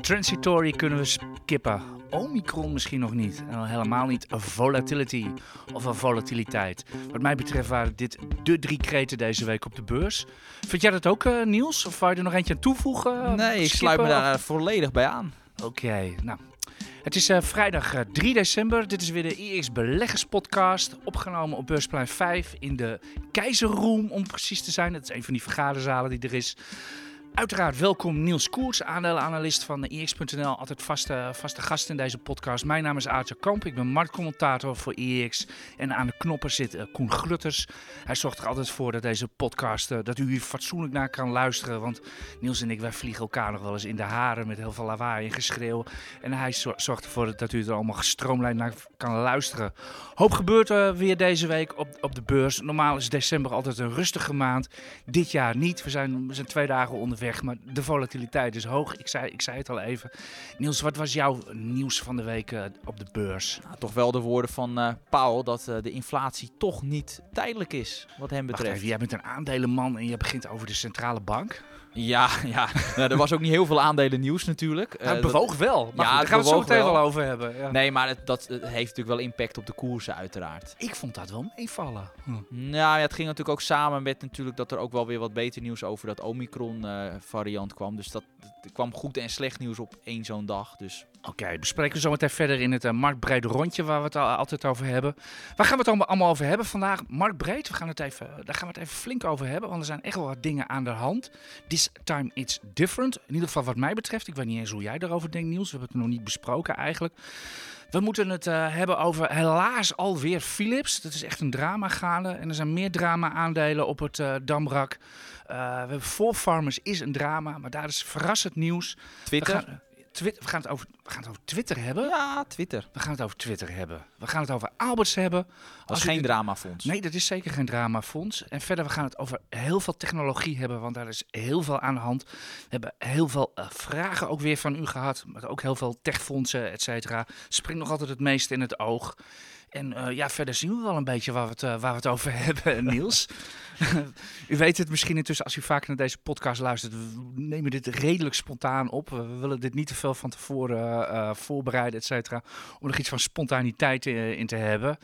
Transitory kunnen we skippen. Omicron misschien nog niet. En al helemaal niet volatility of een volatiliteit. Wat mij betreft waren dit de drie kreten deze week op de beurs. Vind jij dat ook, uh, Niels? Of wou je er nog eentje aan toevoegen? Nee, ik sluit me daar volledig bij aan. Oké, nou. Het is uh, vrijdag uh, 3 december. Dit is weer de IX Beleggerspodcast. Opgenomen op Beursplein 5 in de Keizerroom, om precies te zijn. Dat is een van die vergaderzalen die er is. Uiteraard welkom Niels Koers, aandelenanalist van IX.nl. Altijd vaste, vaste gast in deze podcast. Mijn naam is Aartje Kamp, ik ben marktcommentator voor IX. En aan de knoppen zit uh, Koen Glutters. Hij zorgt er altijd voor dat deze podcast, uh, dat u hier fatsoenlijk naar kan luisteren. Want Niels en ik, wij vliegen elkaar nog wel eens in de haren met heel veel lawaai en geschreeuw. En hij zorgt ervoor dat u er allemaal gestroomlijnd naar kan luisteren. Hoop gebeurt uh, weer deze week op, op de beurs. Normaal is december altijd een rustige maand. Dit jaar niet. We zijn, we zijn twee dagen onder weg, maar de volatiliteit is hoog. Ik zei, ik zei het al even. Niels, wat was jouw nieuws van de week uh, op de beurs? Nou, toch wel de woorden van uh, Paul dat uh, de inflatie toch niet tijdelijk is, wat hem betreft. Even, jij bent een aandelenman en je begint over de centrale bank. Ja, ja. nou, er was ook niet heel veel aandelen nieuws natuurlijk. Nou, het bewoog wel. Maar ja, goed, daar gaan we het zo meteen wel over hebben. Ja. Nee, maar het, dat het heeft natuurlijk wel impact op de koersen uiteraard. Ik vond dat wel meevallen. Hm. Nou, ja, het ging natuurlijk ook samen met natuurlijk dat er ook wel weer wat beter nieuws over dat Omicron uh, variant kwam. Dus dat, dat kwam goed en slecht nieuws op één zo'n dag. Dus Oké, okay, bespreken we zo meteen verder in het uh, rondje waar we het al, altijd over hebben. Waar gaan we het allemaal, allemaal over hebben vandaag? Marktbreed, we gaan het even, daar gaan we het even flink over hebben, want er zijn echt wel wat dingen aan de hand. Time it's different. In ieder geval wat mij betreft. Ik weet niet eens hoe jij daarover denkt, Niels. We hebben het nog niet besproken eigenlijk. We moeten het uh, hebben over helaas alweer Philips. Dat is echt een drama gaande. En er zijn meer drama-aandelen op het uh, Damrak. we hebben Farmers is een drama, maar daar is verrassend nieuws. Twitter? Twitter, we, gaan het over, we gaan het over Twitter hebben. Ja, Twitter. We gaan het over Twitter hebben. We gaan het over Alberts hebben. Dat is geen dramafonds. Nee, dat is zeker geen dramafonds. En verder, we gaan het over heel veel technologie hebben, want daar is heel veel aan de hand. We hebben heel veel uh, vragen ook weer van u gehad, maar ook heel veel techfondsen, et cetera. Springt nog altijd het meest in het oog. En uh, ja, verder zien we wel een beetje waar we het, uh, waar we het over hebben, Niels. u weet het misschien intussen als u vaak naar deze podcast luistert. We nemen dit redelijk spontaan op. We willen dit niet te veel van tevoren uh, voorbereiden, et cetera. Om er iets van spontaniteit in, te hebben.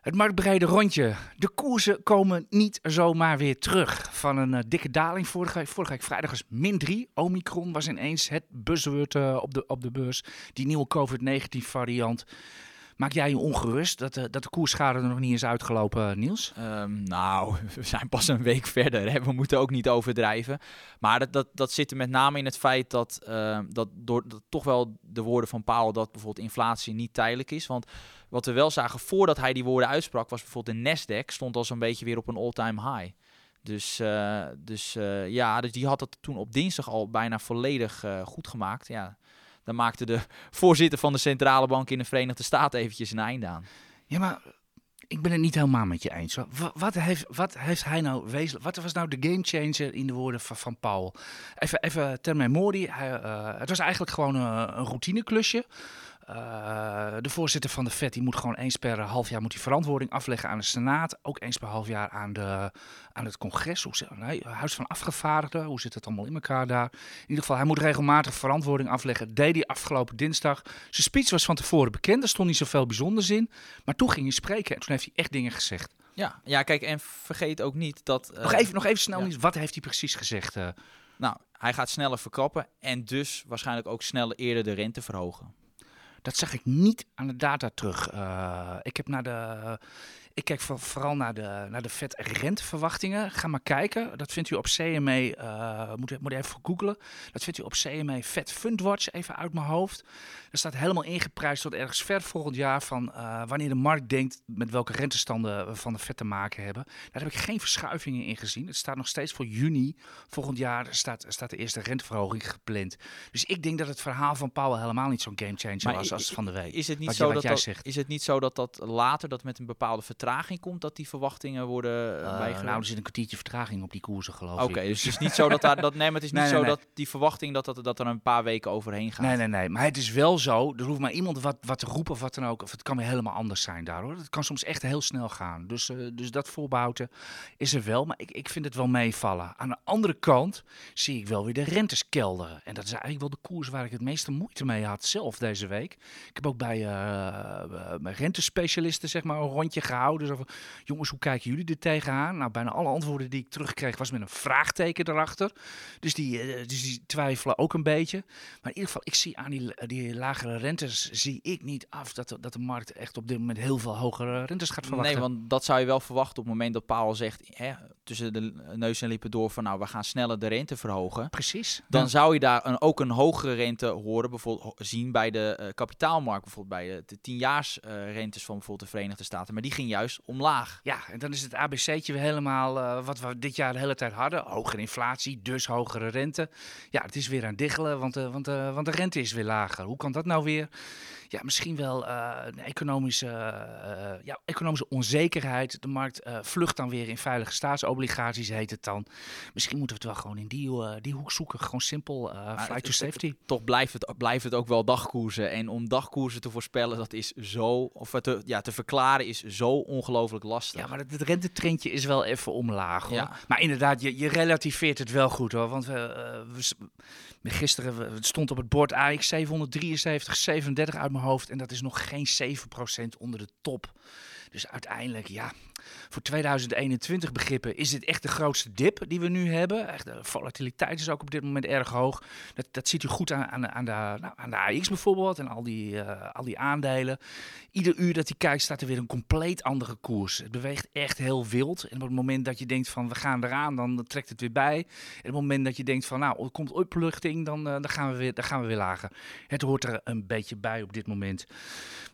Het marktbrede rondje. De koersen komen niet zomaar weer terug. Van een dikke daling vorige, vorige week vrijdag was min 3. Omicron was ineens het buzzword op, de, op de beurs. Die nieuwe COVID-19 variant. Maak jij je ongerust dat de, dat de koersschade er nog niet is uitgelopen, Niels? Um, nou, we zijn pas een week verder. Hè? We moeten ook niet overdrijven. Maar dat, dat, dat zit er met name in het feit dat, uh, dat door dat toch wel de woorden van Powell dat bijvoorbeeld inflatie niet tijdelijk is. Want wat we wel zagen voordat hij die woorden uitsprak, was bijvoorbeeld de Nasdaq stond al zo'n beetje weer op een all-time high. Dus, uh, dus uh, ja, dus die had het toen op dinsdag al bijna volledig uh, goed gemaakt. Ja, dan maakte de voorzitter van de centrale bank in de Verenigde Staten eventjes een einde aan. Ja, maar ik ben het niet helemaal met je eens. Wat, heeft, wat heeft hij nou wezenlijk? Wat was nou de gamechanger in de woorden van, van Paul? Even, even ter memorie. Hij, uh, het was eigenlijk gewoon een routineklusje. Uh, de voorzitter van de FED die moet gewoon eens per half jaar moet die verantwoording afleggen aan de Senaat. Ook eens per half jaar aan, de, aan het congres. Hoe, nee, Huis van Afgevaardigden. Hoe zit het allemaal in elkaar daar? In ieder geval, hij moet regelmatig verantwoording afleggen. Deed hij afgelopen dinsdag. Zijn speech was van tevoren bekend. Er stond niet zoveel bijzonders in. Maar toen ging hij spreken en toen heeft hij echt dingen gezegd. Ja, ja kijk, en vergeet ook niet dat... Uh, nog, even, nog even snel, ja. wat heeft hij precies gezegd? Uh, nou, hij gaat sneller verkappen en dus waarschijnlijk ook sneller eerder de rente verhogen. Dat zag ik niet aan de data terug. Uh, ik heb naar de. Ik kijk vooral naar de, naar de vet renteverwachtingen. Ga maar kijken. Dat vindt u op CME. Uh, moet, moet even googlen. Dat vindt u op CME Vet Fundwatch. Even uit mijn hoofd. Er staat helemaal ingeprijsd tot ergens ver volgend jaar van uh, wanneer de markt denkt met welke rentestanden we van de vet te maken hebben. Daar heb ik geen verschuivingen in gezien. Het staat nog steeds voor juni volgend jaar staat, staat de eerste renteverhoging gepland. Dus ik denk dat het verhaal van Powell helemaal niet zo'n gamechanger was als van de week. Is het niet, zo dat, dat, is het niet zo dat dat later dat met een bepaalde vertraging vertraging komt dat die verwachtingen worden uh, bijgehouden? Nou, er zit een kwartiertje vertraging op die koersen, geloof ik. Oké, dus het is niet zo dat daar... Dat, nee, maar het is niet zo dat die verwachting dat, dat, dat er een paar weken overheen gaat. Nee, nee, nee. Maar het is wel zo, er hoeft maar iemand wat, wat te roepen of wat dan ook. Of het kan weer helemaal anders zijn daar, hoor. Het kan soms echt heel snel gaan. Dus, uh, dus dat voorbehouden is er wel. Maar ik, ik vind het wel meevallen. Aan de andere kant zie ik wel weer de rentes kelderen. En dat is eigenlijk wel de koers waar ik het meeste moeite mee had zelf deze week. Ik heb ook bij uh, mijn rentespecialisten zeg maar een rondje gehouden. Zo van, jongens, hoe kijken jullie er tegenaan? Nou, bijna alle antwoorden die ik terugkreeg was met een vraagteken erachter. Dus die, uh, dus die twijfelen ook een beetje. Maar in ieder geval, ik zie aan die, die lagere rentes, zie ik niet af dat, dat de markt echt op dit moment heel veel hogere rentes gaat verwachten. Nee, want dat zou je wel verwachten op het moment dat Paul zegt, hè, tussen de neus en lippen door van nou, we gaan sneller de rente verhogen. Precies. Dan zou je daar een, ook een hogere rente horen, bijvoorbeeld zien bij de uh, kapitaalmarkt, bijvoorbeeld bij de, de tienjaars uh, rentes van bijvoorbeeld de Verenigde Staten. Maar die ging juist omlaag. Ja, en dan is het ABC'tje weer helemaal uh, wat we dit jaar de hele tijd hadden. Hogere inflatie, dus hogere rente. Ja, het is weer aan diggelen, want, want, want de rente is weer lager. Hoe kan dat nou weer? Ja, misschien wel een economische, uh, ja, economische onzekerheid. De markt uh, vlucht dan weer in veilige staatsobligaties, heet het dan. Misschien moeten we het wel gewoon in die, die hoek zoeken. Gewoon simpel, flight to safety. Toch blijft het, blijft het ook wel dagkoersen. En om dagkoersen te voorspellen, dat is zo, of te, ja, te verklaren is zo ongelooflijk lastig. Ja, maar het, het rentetrendje is wel even omlaag hoor. Ja. Maar inderdaad, je, je relativeert het wel goed hoor. Want we, we gisteren het stond op het bord AX 773, 37 uit mijn hoofd. En dat is nog geen 7% onder de top. Dus uiteindelijk, ja, voor 2021 begrippen is dit echt de grootste dip die we nu hebben. Echt, de volatiliteit is ook op dit moment erg hoog. Dat, dat ziet u goed aan, aan, de, nou, aan de AX bijvoorbeeld en al die, uh, al die aandelen. Ieder uur dat je kijkt staat er weer een compleet andere koers. Het beweegt echt heel wild. En op het moment dat je denkt van we gaan eraan, dan trekt het weer bij. En op het moment dat je denkt van nou, er komt opluchting, dan, uh, dan, gaan, we weer, dan gaan we weer lager. Het hoort er een beetje bij op dit moment.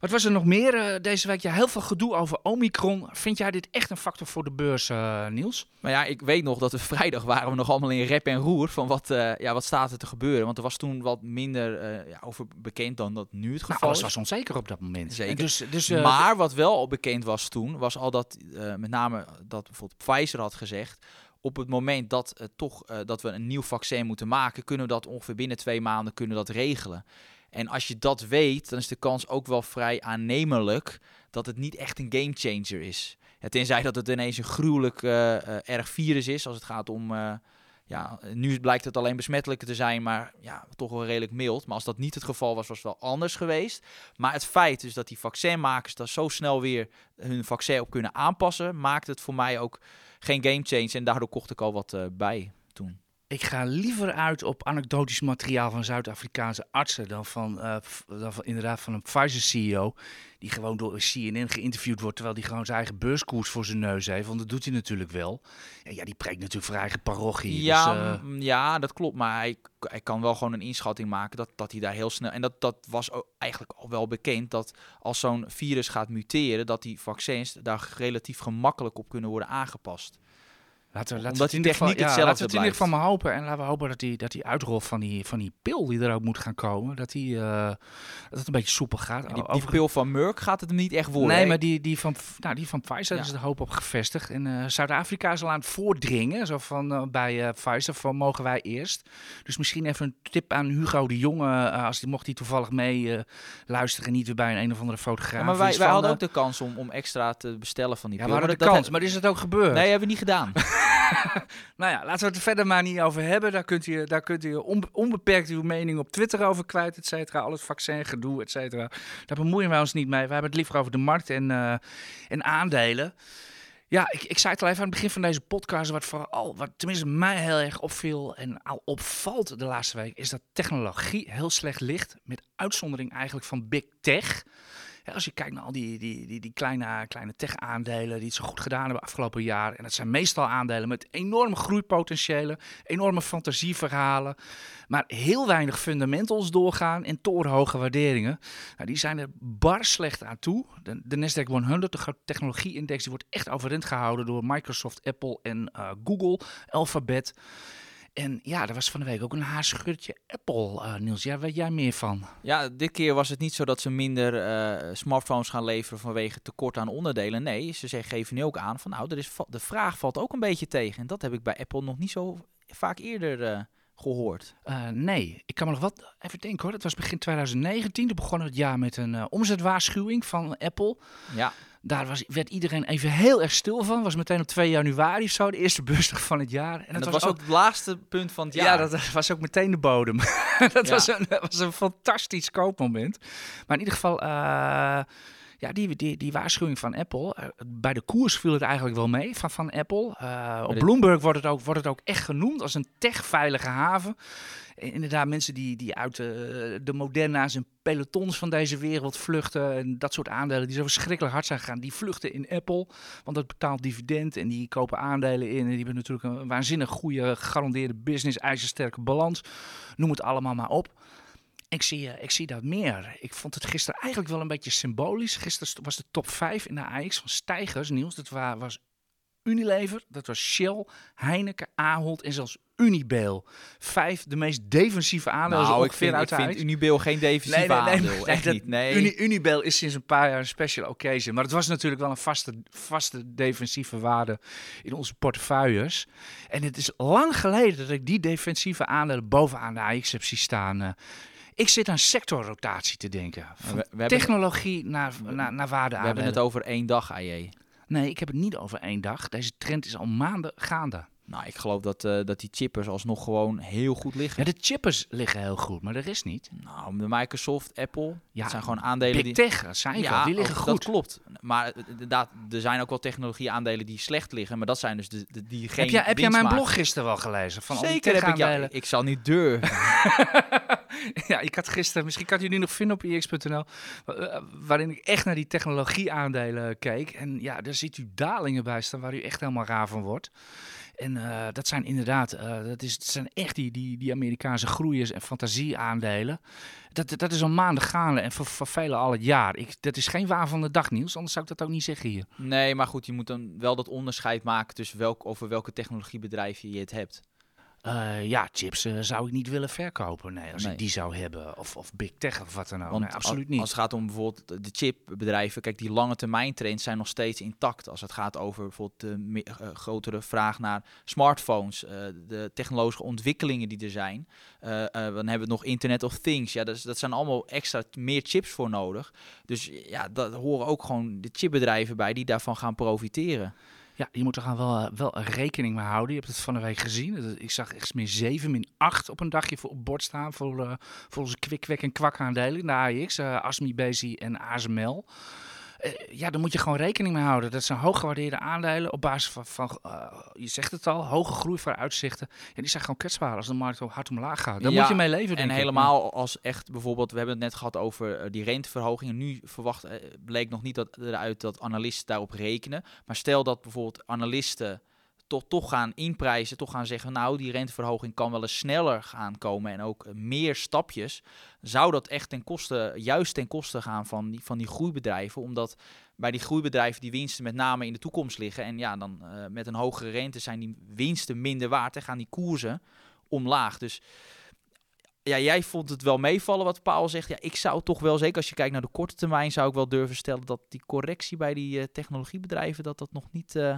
Wat was er nog meer uh, deze week? Ja, heel veel gedoe over Omicron. Vind jij dit echt een factor voor de beurs, uh, Niels? Maar ja, ik weet nog dat we vrijdag waren we nog allemaal in rep en roer van wat, uh, ja, wat staat er te gebeuren. Want er was toen wat minder uh, ja, over bekend dan dat nu het nou, geval nou, alles is. was onzeker op dat moment. Zeker. Dus, dus, maar wat wel al bekend was toen, was al dat met name dat bijvoorbeeld Pfizer had gezegd op het moment dat, uh, toch, uh, dat we een nieuw vaccin moeten maken, kunnen we dat ongeveer binnen twee maanden kunnen dat regelen. En als je dat weet, dan is de kans ook wel vrij aannemelijk dat het niet echt een gamechanger is. Ja, tenzij dat het ineens een gruwelijk uh, uh, erg virus is als het gaat om... Uh, ja, nu blijkt het alleen besmettelijker te zijn, maar ja, toch wel redelijk mild. Maar als dat niet het geval was, was het wel anders geweest. Maar het feit dus dat die vaccinmakers daar zo snel weer hun vaccin op kunnen aanpassen, maakt het voor mij ook geen gamechanger. En daardoor kocht ik al wat bij. Ik ga liever uit op anekdotisch materiaal van Zuid-Afrikaanse artsen dan van, uh, dan van inderdaad van een Pfizer-CEO. Die gewoon door CNN geïnterviewd wordt terwijl hij gewoon zijn eigen beurskoers voor zijn neus heeft. Want dat doet hij natuurlijk wel. En ja, die preekt natuurlijk voor eigen parochie. Ja, dus, uh... ja dat klopt. Maar hij, hij, kan wel gewoon een inschatting maken dat, dat hij daar heel snel... En dat, dat was eigenlijk al wel bekend dat als zo'n virus gaat muteren, dat die vaccins daar relatief gemakkelijk op kunnen worden aangepast. Laten we, laten Omdat die techniek ja, hetzelfde laten we het in ieder geval maar hopen. En laten we hopen dat die, dat die uitrol van die, van die pil die er ook moet gaan komen, dat, die, uh, dat het een beetje soepel gaat. Die, die, pil van Merck gaat het hem niet echt worden. Nee, maar die, die, van, nou, die van Pfizer ja. is de hoop op gevestigd. En uh, Zuid-Afrika is al aan het voordringen. Zo van uh, bij Pfizer van mogen wij eerst. Dus misschien even een tip aan Hugo de Jonge, als die mocht hij toevallig mee luisteren, niet weer bij een, een of andere fotograaf. Ja, maar wij, wij hadden ook de kans om, om extra te bestellen van die ja, pil. we hadden de kans, maar is het ook gebeurd? Nee, hebben we niet gedaan. nou ja, laten we het er verder maar niet over hebben. Daar kunt u, daar kunt u onbeperkt uw mening op Twitter over kwijt, et cetera. Al het vaccin, gedoe, et cetera. Daar bemoeien wij ons niet mee. We hebben het liever over de markt en, uh, en aandelen. Ja, ik, ik zei het al even aan het begin van deze podcast. Wat vooral, wat tenminste mij heel erg opviel en al opvalt de laatste week, is dat technologie heel slecht ligt. Met uitzondering eigenlijk van Big Tech. Als je kijkt naar al die, die, die, die kleine, kleine tech-aandelen die het zo goed gedaan hebben afgelopen jaar. En dat zijn meestal aandelen met enorme groeipotentiëlen, enorme fantasieverhalen. Maar heel weinig fundamentals doorgaan en torenhoge waarderingen. Nou, die zijn er bar slecht aan toe. De, Nasdaq 100, de technologie-index, die wordt echt overeind gehouden door Microsoft, Apple en uh, Google, Alphabet. En ja, er was van de week ook een haarscheurtje Apple, uh, Niels. Ja, weet jij meer van? Ja, dit keer was het niet zo dat ze minder uh, smartphones gaan leveren vanwege tekort aan onderdelen. Nee, ze zeggen, geven nu ook aan van nou, er is de vraag valt ook een beetje tegen. En dat heb ik bij Apple nog niet zo vaak eerder uh, gehoord. nee, ik kan me nog wat even denken hoor. Dat was begin 2019. Toen begon het jaar met een omzetwaarschuwing van Apple. Ja. Daar was, werd iedereen even heel erg stil van. Was meteen op 2 januari of zo, de eerste beursdag van het jaar. En, dat, was, ook het laatste punt van het jaar. Ja, dat was ook meteen de bodem. dat, was een, was een fantastisch koopmoment. Maar in ieder geval, uh, ja, die, die, die waarschuwing van Apple. Uh, bij de koers viel het eigenlijk wel mee van, van Apple. Uh, op Bloomberg wordt het, ook, wordt het ook echt genoemd als een techveilige haven inderdaad mensen die, die uit de, de Moderna's en pelotons van deze wereld vluchten. En dat soort aandelen die zo verschrikkelijk hard zijn gegaan. Die vluchten in Apple, want dat betaalt dividend. En die kopen aandelen in. En die hebben natuurlijk een waanzinnig goede, gegarandeerde business, ijzersterke balans. Noem het allemaal maar op. Ik zie, ik zie dat meer. Ik vond het gisteren eigenlijk wel een beetje symbolisch. Gisteren was de top 5 in de AX van stijgers, Niels. Dat was Unilever, dat was Shell, Heineken, Ahold en zelfs Unibail. Vijf de meest defensieve aandelen nou, ik vind, uit ik vind Unibail geen defensieve nee, nee, nee, aandeel. Echt niet. Nee. Uni, Unibail is sinds een paar jaar een special occasion. Maar het was natuurlijk wel een vaste, vaste defensieve waarde in onze portefeuilles. En het is lang geleden dat ik die defensieve aandelen bovenaan de AX heb zien staan. Uh, ik zit aan sectorrotatie te denken. Van we, technologie naar, naar, naar waarde We hebben het over één dag, AJ. Nee, ik heb het niet over één dag. Deze trend is al maanden gaande. Nou, ik geloof dat, uh, dat die chippers alsnog gewoon heel goed liggen. Ja, de chippers liggen heel goed, maar de rest niet. Nou, de Microsoft, Apple, ja, dat zijn gewoon aandelen Big die... Tech, zijn ja, die liggen goed. Dat klopt. Maar inderdaad, er zijn ook wel technologie-aandelen die slecht liggen, maar dat zijn dus de, de die geen Heb jij, heb jij mijn blog gisteren wel gelezen? Van Zeker heb ik, ja, ik zal niet durven. ja, ik had gisteren, misschien kan je nu nog vinden op ix.nl, eh, waarin ik echt naar die technologie-aandelen keek. En ja, daar ziet u dalingen bij staan waar u echt helemaal raar van wordt. En uh, dat zijn inderdaad, uh, dat, is, zijn echt die, die, die Amerikaanse groeiers en fantasieaandelen. Dat, dat is al maanden gaande en voor, voor velen al het jaar. Ik, dat is geen waar van de dag nieuws, anders zou ik dat ook niet zeggen hier. Nee, maar goed, je moet dan wel dat onderscheid maken tussen welk, over welke technologiebedrijf je het hebt. Uh, ja, chips uh, zou ik niet willen verkopen. Nee, als ik die zou hebben. Of, of Big Tech of wat dan ook. nee, absoluut niet. Als het gaat om bijvoorbeeld de chipbedrijven. Kijk, die lange termijn trends zijn nog steeds intact. Als het gaat over bijvoorbeeld de uh, grotere vraag naar smartphones. de technologische ontwikkelingen die er zijn. dan hebben we nog Internet of Things. Ja, dat, dat zijn allemaal extra meer chips voor nodig. Dus ja, daar horen ook gewoon de chipbedrijven bij die daarvan gaan profiteren. Ja, je moet er gaan wel, wel rekening mee houden. Je hebt het van de week gezien. Ik zag echt meer 7, min 8 op een dagje voor op bord staan voor, uh, voor onze kwik, en kwak aandelen. De AX, uh, Asmi, Bezi en ASML. Eh, ja, daar moet je gewoon rekening mee houden. Dat zijn hooggewaardeerde aandelen op basis van, van uh, je zegt het al, hoge groeivooruitzichten. Ja, die zijn gewoon kwetsbaar als de markt hard omlaag gaat. Daar moet je mee leven, En helemaal als echt bijvoorbeeld, we hebben het net gehad over uh, die renteverhogingen. Nu verwacht, bleek nog niet dat, eruit dat analisten daarop rekenen. Maar stel dat bijvoorbeeld analisten toch, toch gaan inprijzen, toch gaan zeggen, nou, die renteverhoging kan wel eens sneller gaan komen en ook meer stapjes, zou dat echt ten koste, juist ten koste gaan van die, van die groeibedrijven, omdat bij die groeibedrijven die winsten met name in de toekomst liggen en ja, dan uh, met een hogere rente zijn die winsten minder waard en gaan die koersen omlaag. Dus ja, jij vond het wel meevallen wat Paul zegt. Ja, ik zou toch wel, zeker als je kijkt naar de korte termijn, zou ik wel durven stellen dat die correctie bij die uh, technologiebedrijven, dat dat nog niet... Uh,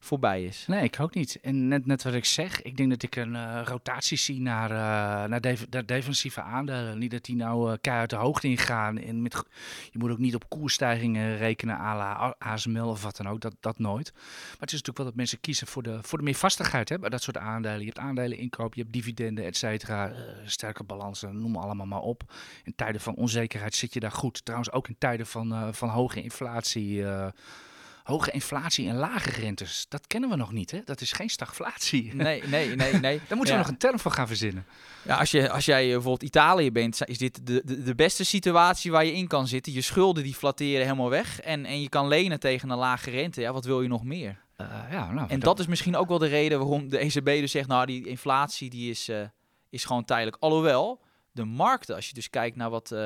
voorbij is. Nee, ik ook niet. En net, net wat ik zeg, ik denk dat ik een uh, rotatie zie naar, naar, def naar, defensieve aandelen. Niet dat die nou uh, keihard de hoogte ingaan. En met, je moet ook niet op koersstijgingen rekenen à la ASML of wat dan ook. Dat, dat nooit. Maar het is natuurlijk wel dat mensen kiezen voor de, voor de meer vastigheid hè, bij dat soort aandelen. Je hebt aandelen inkoop, je hebt dividenden, et cetera. sterke balansen, noem allemaal maar op. In tijden van onzekerheid zit je daar goed. Trouwens ook in tijden van, van hoge inflatie hoge inflatie en lage rentes. Dat kennen we nog niet, hè? Dat is geen stagflatie. Nee, nee, nee, nee. Daar moeten we nog een term voor gaan verzinnen. Ja, als, je, als jij bijvoorbeeld Italië bent, is dit de, de, de beste situatie waar je in kan zitten. Je schulden die flatteren helemaal weg en, en je kan lenen tegen een lage rente. Ja, wat wil je nog meer? Uh, ja, nou, en dat is misschien ook wel de reden waarom de ECB dus zegt, nou, die inflatie die is, uh, is gewoon tijdelijk. Alhoewel, de markten, als je dus kijkt naar wat, uh,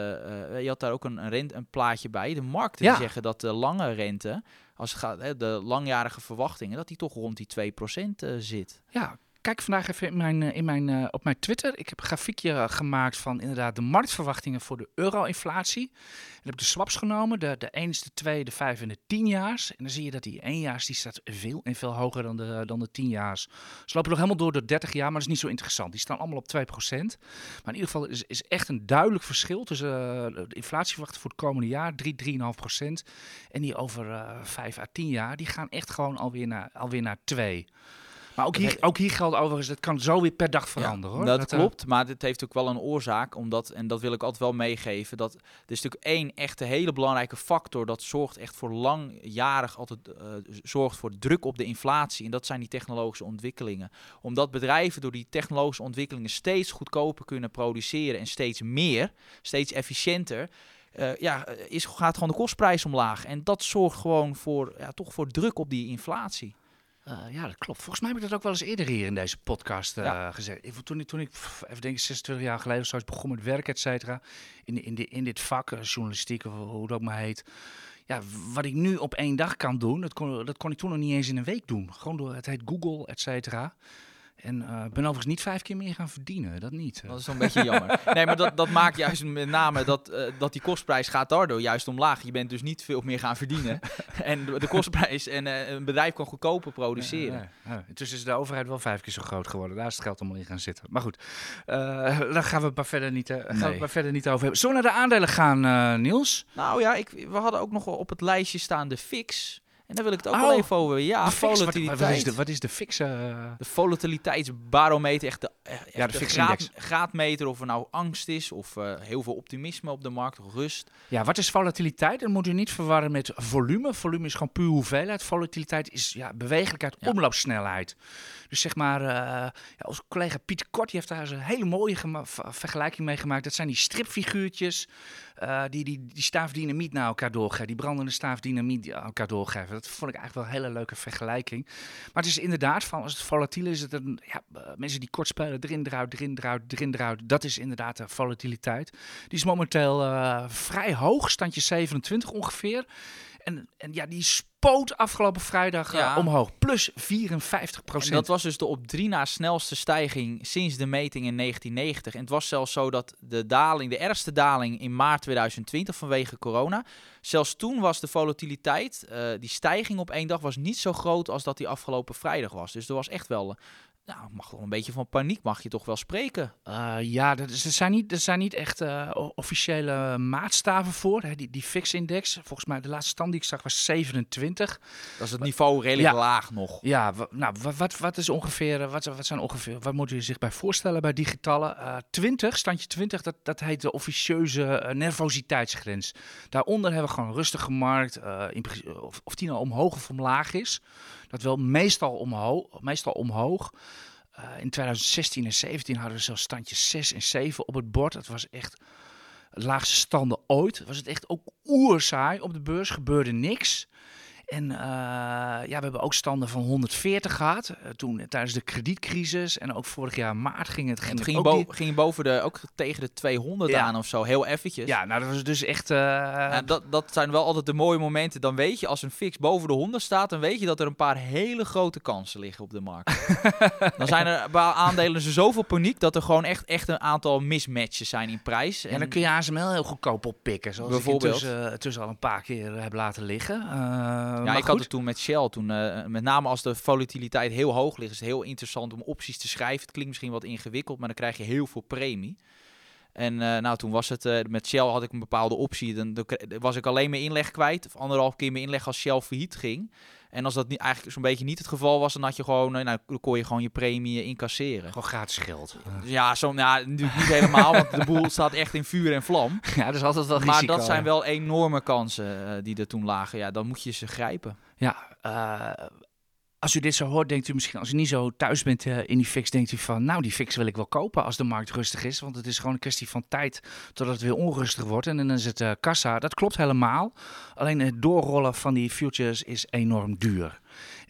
je had daar ook een, een, rent, een plaatje bij. De markten die zeggen dat de lange rente, als het gaat, hè, de langjarige verwachtingen, dat die toch rond die 2% uh, zit. Ja, kijk vandaag even in mijn, in mijn, op mijn Twitter. Ik heb een grafiekje gemaakt van inderdaad de marktverwachtingen voor de euro-inflatie. Dan heb ik de swaps genomen, de, de 1, de 2, de 5 en de 10 jaars. En dan zie je dat die 1 jaars die staat veel en veel hoger dan de, dan de 10 jaars. Ze lopen nog helemaal door de 30 jaar, maar dat is niet zo interessant. Die staan allemaal op 2%. Maar in ieder geval is, is echt een duidelijk verschil tussen de inflatieverwachting voor het komende jaar, 3, 3,5%. En die over uh, 5 à 10 jaar, die gaan echt gewoon alweer naar, alweer naar 2. Maar ook hier, ook hier geldt overigens, het kan zo weer per dag veranderen. hoor. Dat, Dat, eh, klopt, maar dit heeft ook wel een oorzaak. Omdat, en dat wil ik altijd wel meegeven, dat er is natuurlijk één echte hele belangrijke factor. Dat zorgt echt voor langjarig altijd eh, zorgt voor druk op de inflatie. En dat zijn die technologische ontwikkelingen. Omdat bedrijven door die technologische ontwikkelingen steeds goedkoper kunnen produceren en steeds meer, steeds efficiënter. eh, ja, is, gaat gewoon de kostprijs omlaag. En dat zorgt gewoon voor, ja, toch voor druk op die inflatie. Eh, ja, dat klopt. Volgens mij heb ik dat ook wel eens eerder hier in deze podcast eh, Ja. gezegd. Ik, toen, ik- toen ik, pff, even denk ik, 26 jaar geleden of zo begon met werken, et cetera. In, in, di- in dit vak, eh, journalistiek of hoe het ook maar heet. Ja, wat ik nu op één dag kan doen, dat kon, dat kon ik toen nog niet eens in een week doen. Gewoon door, het heet Google, et cetera. En eh, ik ben overigens niet vijf keer meer gaan verdienen, dat niet. Dat is een beetje jammer. Nee, maar dat, dat maakt juist met name dat, eh, dat die kostprijs gaat daardoor juist omlaag. Je bent dus niet veel meer gaan verdienen. en de, de kostprijs en eh, een bedrijf kan goedkoper produceren. Ja, ja, ja. Intussen is de overheid wel vijf keer zo groot geworden. Daar is het geld allemaal in gaan zitten. Maar goed, eh, daar gaan we het maar verder niet, eh, gaan we Nee. maar verder niet over hebben. Zullen we naar de aandelen gaan, eh, Niels? Nou ja, ik, we hadden ook nog wel op het lijstje staan de fix. En daar wil ik het ook Oh, wel even over. Ja, fix, volatiliteit. wat, is de, wat is de fixe? eh, De volatiliteitsbarometer, echt de, echt Ja, de de graad, graadmeter of er nou angst is of eh, heel veel optimisme op de markt, of rust. Ja, wat is volatiliteit? Dat moet u niet verwarren met volume. Volume is gewoon puur hoeveelheid. Volatiliteit is ja, bewegelijkheid, Ja. omloopsnelheid. Dus zeg maar, eh, ja, onze collega Pieter Kort die heeft daar eens een hele mooie vergelijking mee gemaakt. Dat zijn die stripfiguurtjes die, die die staafdynamiet naar elkaar doorgeven. Die brandende staafdynamiet elkaar doorgeven. Dat vond ik eigenlijk wel een hele leuke vergelijking. Maar het is inderdaad van, als het volatiel is, het een, ja, mensen die kort spelen, erin, eruit, erin, eruit, erin, eruit. Dat is inderdaad de volatiliteit. Die is momenteel eh, vrij hoog, standje 27 ongeveer. En, en ja, die spoot afgelopen vrijdag eh, omhoog. Plus 54 En procent. dat was dus de op drie na snelste stijging sinds de meting in 1990. En het was zelfs zo dat de daling, de ergste daling in maart 2020 vanwege corona. Zelfs toen was de volatiliteit, eh, die stijging op één dag, was niet zo groot als dat die afgelopen vrijdag was. Dus er was echt wel, nou, mag wel een beetje van paniek, mag je toch wel spreken. Eh, ja, er, zijn niet, er zijn niet echt eh, officiële maatstaven voor. Hè. Die, die FIX-index, volgens mij de laatste stand die ik zag was 27. Dat is het niveau redelijk Ja. laag nog. Ja, nou, wa- wat, wat is ongeveer, eh, wat, wat zijn ongeveer, wat moet u zich bij voorstellen bij digitale? Eh 20, standje 20, dat, dat heet de officieuze nervositeitsgrens. Daaronder hebben we gewoon rustig in, princi- of, of die nou omhoog of omlaag is. Dat wel meestal omhoog. Meestal omhoog. Eh, in 2016 en 17 hadden we zelfs standjes 6 en 7 op het bord. Dat was echt laagste standen ooit. Was het echt ook oerzaai op de beurs, gebeurde niks. En eh, ja, we hebben ook standen van 140 gehad. eh, toen eh, tijdens de kredietcrisis. En ook vorig jaar maart ging het, ging het ging, ook bo- boven de, ook tegen de 200 Ja. aan of zo, heel eventjes. Ja, nou dat was dus echt... dat, dat zijn wel altijd de mooie momenten. Dan weet je, als een fix boven de 100 staat, dan weet je dat er een paar hele grote kansen liggen op de markt. dan zijn er bij aandelen zo zoveel paniek dat er gewoon echt, echt een aantal mismatches zijn in prijs. En dan kun je ASML heel goedkoop oppikken. Zoals Bijvoorbeeld. ik intussen, tussen al een paar keer heb laten liggen. Eh, ja, ik had het toen met Shell. Toen, eh, met name als de volatiliteit heel hoog ligt, is het heel interessant om opties te schrijven. Het klinkt misschien wat ingewikkeld, maar dan krijg je heel veel premie. En eh, nou, toen was het eh, met Shell had ik een bepaalde optie. Dan, was ik alleen mijn inleg kwijt. Of anderhalf keer mijn inleg als Shell failliet ging. En als dat niet, eigenlijk zo'n beetje niet het geval was, dan had je gewoon, eh, nou, dan kon je gewoon je premie incasseren. Gewoon gratis geld. Dus ja, zo, nou, nu- niet helemaal, want de boel staat echt in vuur en vlam. ja, is altijd wel Maar dat zijn wel enorme kansen die er toen lagen. Ja, dan moet je ze grijpen. Ja, als u dit zo hoort, denkt u misschien, als u niet zo thuis bent eh, in die fix, denkt u van, nou, die fix wil ik wel kopen als de markt rustig is. Want het is gewoon een kwestie van tijd totdat het weer onrustig wordt. En dan is het eh, kassa. Dat klopt helemaal. Alleen het doorrollen van die futures is enorm duur.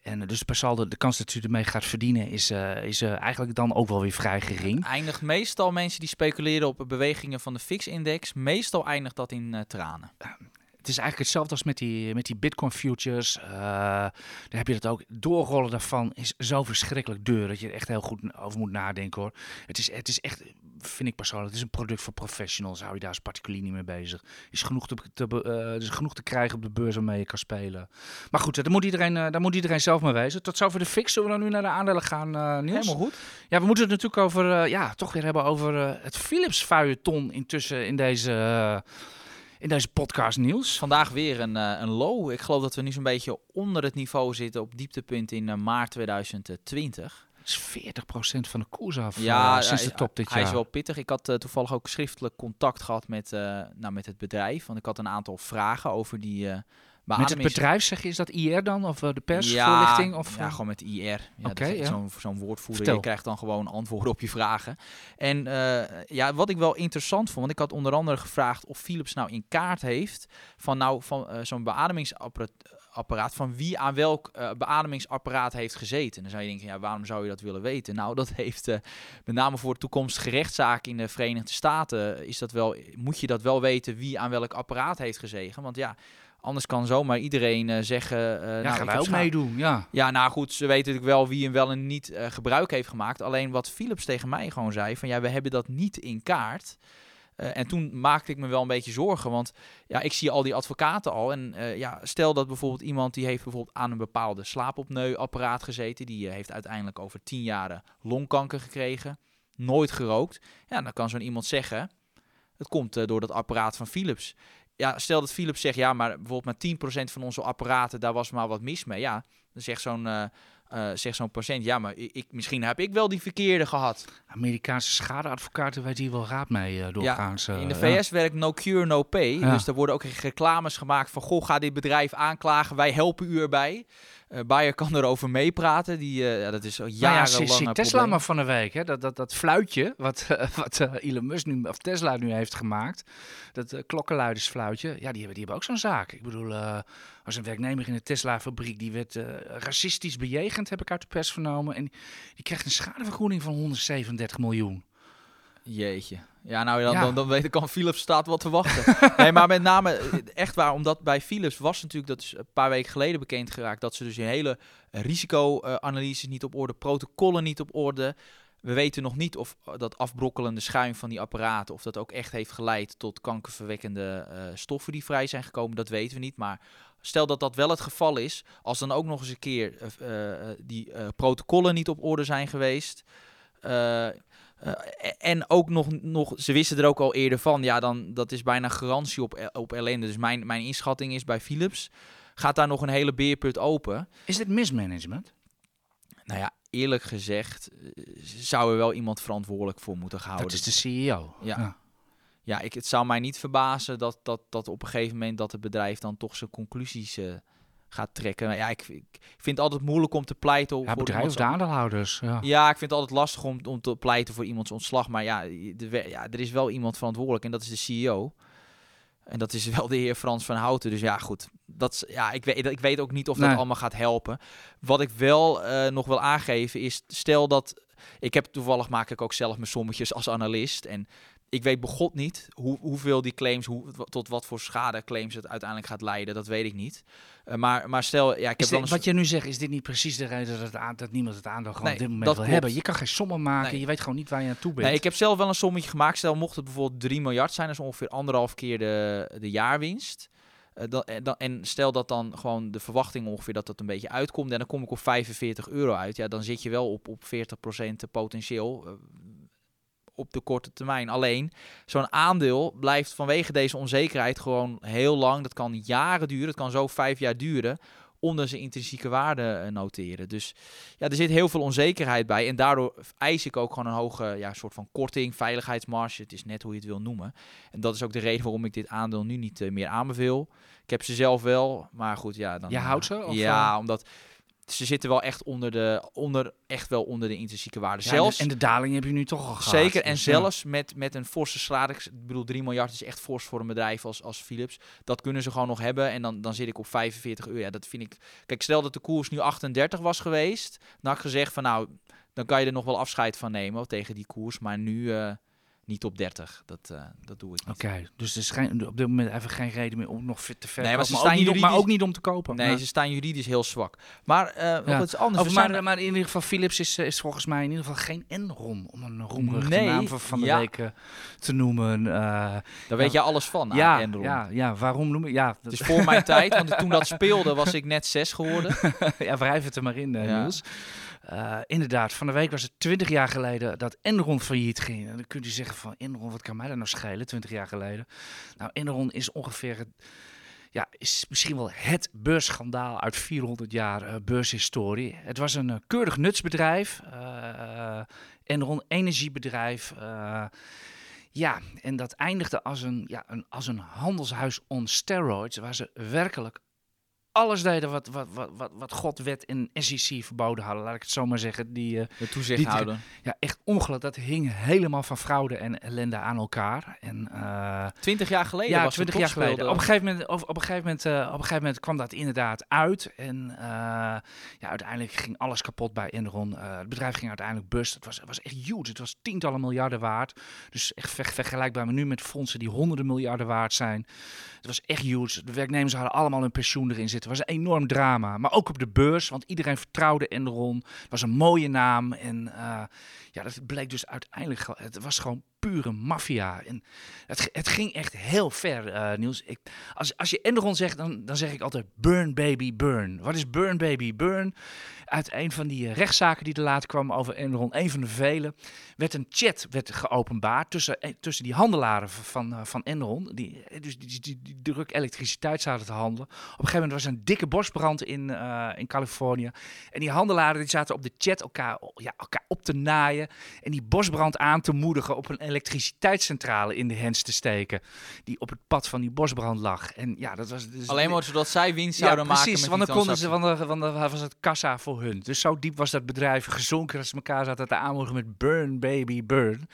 En eh, dus per saldo, de kans dat u ermee gaat verdienen is, is eigenlijk dan ook wel weer vrij gering. Eindigt meestal mensen die speculeren op bewegingen van de fix-index, meestal eindigt dat in tranen. Het is eigenlijk hetzelfde als met die, met die Bitcoin futures. Uh, daar heb je dat ook. Doorrollen daarvan is zo verschrikkelijk duur dat je er echt heel goed over moet nadenken hoor. Het is, het is echt, vind ik persoonlijk, het is een product voor professionals. Hou je daar als particulier niet mee bezig. is genoeg te, te, uh, is genoeg te krijgen op de beurs waarmee je kan spelen. Maar goed, daar moet iedereen, uh, daar moet iedereen zelf mee wezen. Tot zover de fix. Zullen we dan nu naar de aandelen gaan, Niels? Helemaal goed. Ja, we moeten het natuurlijk over, ja, toch weer hebben over het Philips feuilleton intussen in deze in deze podcast nieuws. Vandaag weer een, uh, een low. Ik geloof dat we nu zo'n beetje onder het niveau zitten op dieptepunt in uh, maart 2020. Dat is 40% van de koers af ja, uh, sinds de top dit hij jaar. Hij is wel pittig. Ik had toevallig ook schriftelijk contact gehad met, nou, met het bedrijf. Want ik had een aantal vragen over die met het bedrijf zeg je, is dat IR dan? Of de persvoorlichting? Ja, of, ja, gewoon met IR. Ja, okay, ja. Zo'n woordvoerder. Je krijgt dan gewoon antwoorden op je vragen. En uh, ja, wat ik wel interessant vond, want ik had onder andere gevraagd of Philips nou in kaart heeft van nou van uh, zo'n beademingsapparaat, van wie aan welk beademingsapparaat heeft gezeten. Dan zou je denken, ja, waarom zou je dat willen weten? Nou, dat heeft met name voor toekomstige rechtszaak in de Verenigde Staten, is dat wel, moet je dat wel weten wie aan welk apparaat heeft gezeten. Want ja, Anders kan zomaar iedereen uh, zeggen... Uh, ja, nou, gaan wij ook meedoen, ja. Ja, nou goed, ze weten natuurlijk wel wie hem wel en niet uh, gebruik heeft gemaakt. Alleen wat Philips tegen mij gewoon zei, van ja, we hebben dat niet in kaart. en toen maakte ik me wel een beetje zorgen, want ja, ik zie al die advocaten al. En ja, stel dat bijvoorbeeld iemand die heeft bijvoorbeeld aan een bepaalde slaapopneuapparaat gezeten. Die heeft uiteindelijk over tien jaren longkanker gekregen. Nooit gerookt. Ja, dan kan zo'n iemand zeggen, het komt door dat apparaat van Philips ja, stel dat Philips zegt, ja, maar bijvoorbeeld maar 10% van onze apparaten, daar was maar wat mis mee. Ja, dan zegt zo'n uh, uh, zegt zo'n patiënt, ja, maar ik, misschien heb ik wel die verkeerde gehad. Amerikaanse schadeadvocaten weet hier wel raad mee uh, doorgaans. Ja, in de VS werkt no cure, no pay. Dus er worden ook reclames gemaakt van, goh, ga dit bedrijf aanklagen, wij helpen u erbij. Uh, Bayer kan erover meepraten. Die, uh, ja, dat is al jarenlang nou ja, Tesla maar van de week. Hè? Dat, dat, dat fluitje wat, uh, wat Elon Musk nu, of Tesla nu heeft gemaakt. Dat klokkenluidersfluitje. Ja, die hebben, die hebben ook zo'n zaak. Ik bedoel, als een werknemer in een Tesla-fabriek. Die werd racistisch bejegend, heb ik uit de pers vernomen. En die krijgt een schadevergoeding van 137 miljoen. Jeetje. Ja, nou dan, dan, dan weet ik al, Philips staat wat te wachten. nee, maar met name, echt waar, omdat bij Philips was natuurlijk, dat is een paar weken geleden bekend geraakt, dat ze dus een hele risico-analyses niet op orde, protocollen niet op orde. We weten nog niet of dat afbrokkelende schuim van die apparaten, of dat ook echt heeft geleid tot kankerverwekkende uh, stoffen die vrij zijn gekomen, dat weten we niet. Maar stel dat dat wel het geval is, als dan ook nog eens een keer uh, uh, die protocollen niet op orde zijn geweest, uh, en ook nog, nog, ze wisten er ook al eerder van, ja, dan dat is bijna garantie op, op ellende. Dus mijn, mijn inschatting is bij Philips, gaat daar nog een hele beerput open. Is dit mismanagement? Nou ja, eerlijk gezegd eh, zou er wel iemand verantwoordelijk voor moeten houden. Dat is de CEO. Ja. ja. ik, het zou mij niet verbazen dat, dat, dat op een gegeven moment dat het bedrijf dan toch zijn conclusies uh, gaat trekken. Ja, ik, ik, vind het altijd moeilijk om te pleiten ja, voor bedrijf de aandeelhouders. Ja. ja, ik vind het altijd lastig om, om te pleiten voor iemands ontslag. Maar ja, de, ja, er is wel iemand verantwoordelijk en dat is de CEO. En dat is wel de heer Frans van Houten. Dus ja, goed. Dat, ja, ik, weet, ik weet ook niet of dat allemaal gaat helpen. Wat ik wel uh, nog wil aangeven is, stel dat... Ik heb toevallig maak ik ook zelf mijn sommetjes als analist. En ik weet begot niet hoe, hoeveel die claims, hoe, tot wat voor schade claims het uiteindelijk gaat leiden. Dat weet ik niet. Uh, maar, maar stel, ja, ik heb dit, Wat je nu zegt, is dit niet precies de reden dat, het dat niemand het aandeel gewoon nee, op dit moment wil hebben? Je kan geen sommen maken, je weet gewoon niet waar je aan toe bent. Nee, ik heb zelf wel een sommetje gemaakt. Stel, mocht het bijvoorbeeld 3 miljard zijn, dat is ongeveer anderhalf keer de, de jaarwinst. Uh, dan, dan, en stel dat dan gewoon de verwachting ongeveer dat dat een beetje uitkomt. En dan kom ik op 45 euro uit. Ja, dan zit je wel op, op 40% potentieel. Uh, op de korte termijn. Alleen, zo'n aandeel blijft vanwege deze onzekerheid gewoon heel lang. Dat kan jaren duren, het kan zo vijf jaar duren onder zijn intrinsieke waarde eh, noteren. Dus ja, er zit heel veel onzekerheid bij. En daardoor eis ik ook gewoon een hoge ja, soort van korting, veiligheidsmarge. Het is net hoe je het wil noemen. En dat is ook de reden waarom ik dit aandeel nu niet uh, meer aanbeveel. Ik heb ze zelf wel, maar goed, ja. Dan, je houdt ze? Of ja, omdat ze zitten wel echt onder de, onder, echt wel onder de intrinsieke waarde. zelfs, en de daling heb je nu toch al gehad. Zeker, en dus zelfs met, met een forse schade, ik bedoel 3 miljard is echt fors voor een bedrijf als, als Philips. Dat kunnen ze gewoon nog hebben en dan, dan zit ik op 45 euro. Ja, dat vind ik... Kijk, stel dat de koers nu 38 was geweest, dan had ik gezegd van nou, dan kan je er nog wel afscheid van nemen tegen die koers. Maar nu... Uh, niet top 30. Dat, uh, dat doe ik niet. Oké, dus er geen, op dit moment even geen reden meer om nog fit te verkopen. Nee, maar, ze maar, staan ook niet, juridisch... maar ook niet om te kopen. Nee, ze staan juridisch heel zwak. Maar uh, ja. wat is anders. Maar, zijn... maar, in ieder geval, Philips is, is volgens mij in ieder geval geen Enron, om een roemruchte nee, naam van, van de ja. week uh, te noemen. Daar weet je alles van, ja, Enron. Ja, ja, waarom noem ik... Ja, het is voor mijn tijd, want toen dat speelde was ik net zes geworden. ja, wrijf het er maar in, Niels. Uh, inderdaad, van de week was het 20 jaar geleden dat Enron failliet ging. En dan kunt u zeggen van Enron, wat kan mij daar nou schelen, 20 jaar geleden. Nou, Enron is ongeveer, ja, is misschien wel het beursschandaal uit 400 jaar uh, beurshistorie. Het was een uh, keurig nutsbedrijf, Enron energiebedrijf. ja, en dat eindigde als een, ja, een, als een handelshuis on steroids, waar ze werkelijk alles deden wat, wat, wat, wat, wat God, wet en SEC verboden hadden. Laat ik het zo maar zeggen. Die, uh, de toezichthouder. Ja, echt ongelooflijk. Dat hing helemaal van fraude en ellende aan elkaar. En, uh, twintig jaar geleden ja, was twintig jaar geleden. Op een gegeven moment, op, op, een gegeven moment, uh, op een gegeven moment kwam dat inderdaad uit. En ja, uiteindelijk ging alles kapot bij Enron. het bedrijf ging uiteindelijk bust. Het was, het was echt huge. Het was tientallen miljarden waard. Dus echt ver, vergelijkbaar met nu met fondsen die honderden miljarden waard zijn. Het was echt huge. De werknemers hadden allemaal hun pensioen erin zitten. Het was een enorm drama. Maar ook op de beurs, want iedereen vertrouwde Enron. Het was een mooie naam. En uh, ja, dat bleek dus uiteindelijk... Het was gewoon pure maffia. En het, het ging echt heel ver, uh, Niels. Ik, als, als je Enron zegt, dan, dan zeg ik altijd burn baby burn. Wat is burn baby burn? Uit een van die rechtszaken die er later kwam over Enron, een van de vele, werd een chat werd geopenbaard tussen, tussen die handelaren van, van Enron, die, dus die, die, die druk elektriciteit zaten te handelen. Op een gegeven moment was er een dikke bosbrand in, in Californië. En die handelaren die zaten op de chat elkaar, ja, elkaar op te naaien en die bosbrand aan te moedigen op een elektriciteitscentrale in de hens te steken. Die op het pad van die bosbrand lag. En ja, dat was dus Alleen maar zodat zij winst zouden ja, precies, maken. want dan konden ze, want dan, want dan was het kassa voor hun. Dus zo diep was dat bedrijf gezonken dat ze elkaar zaten te aanmoedigen met burn baby burn.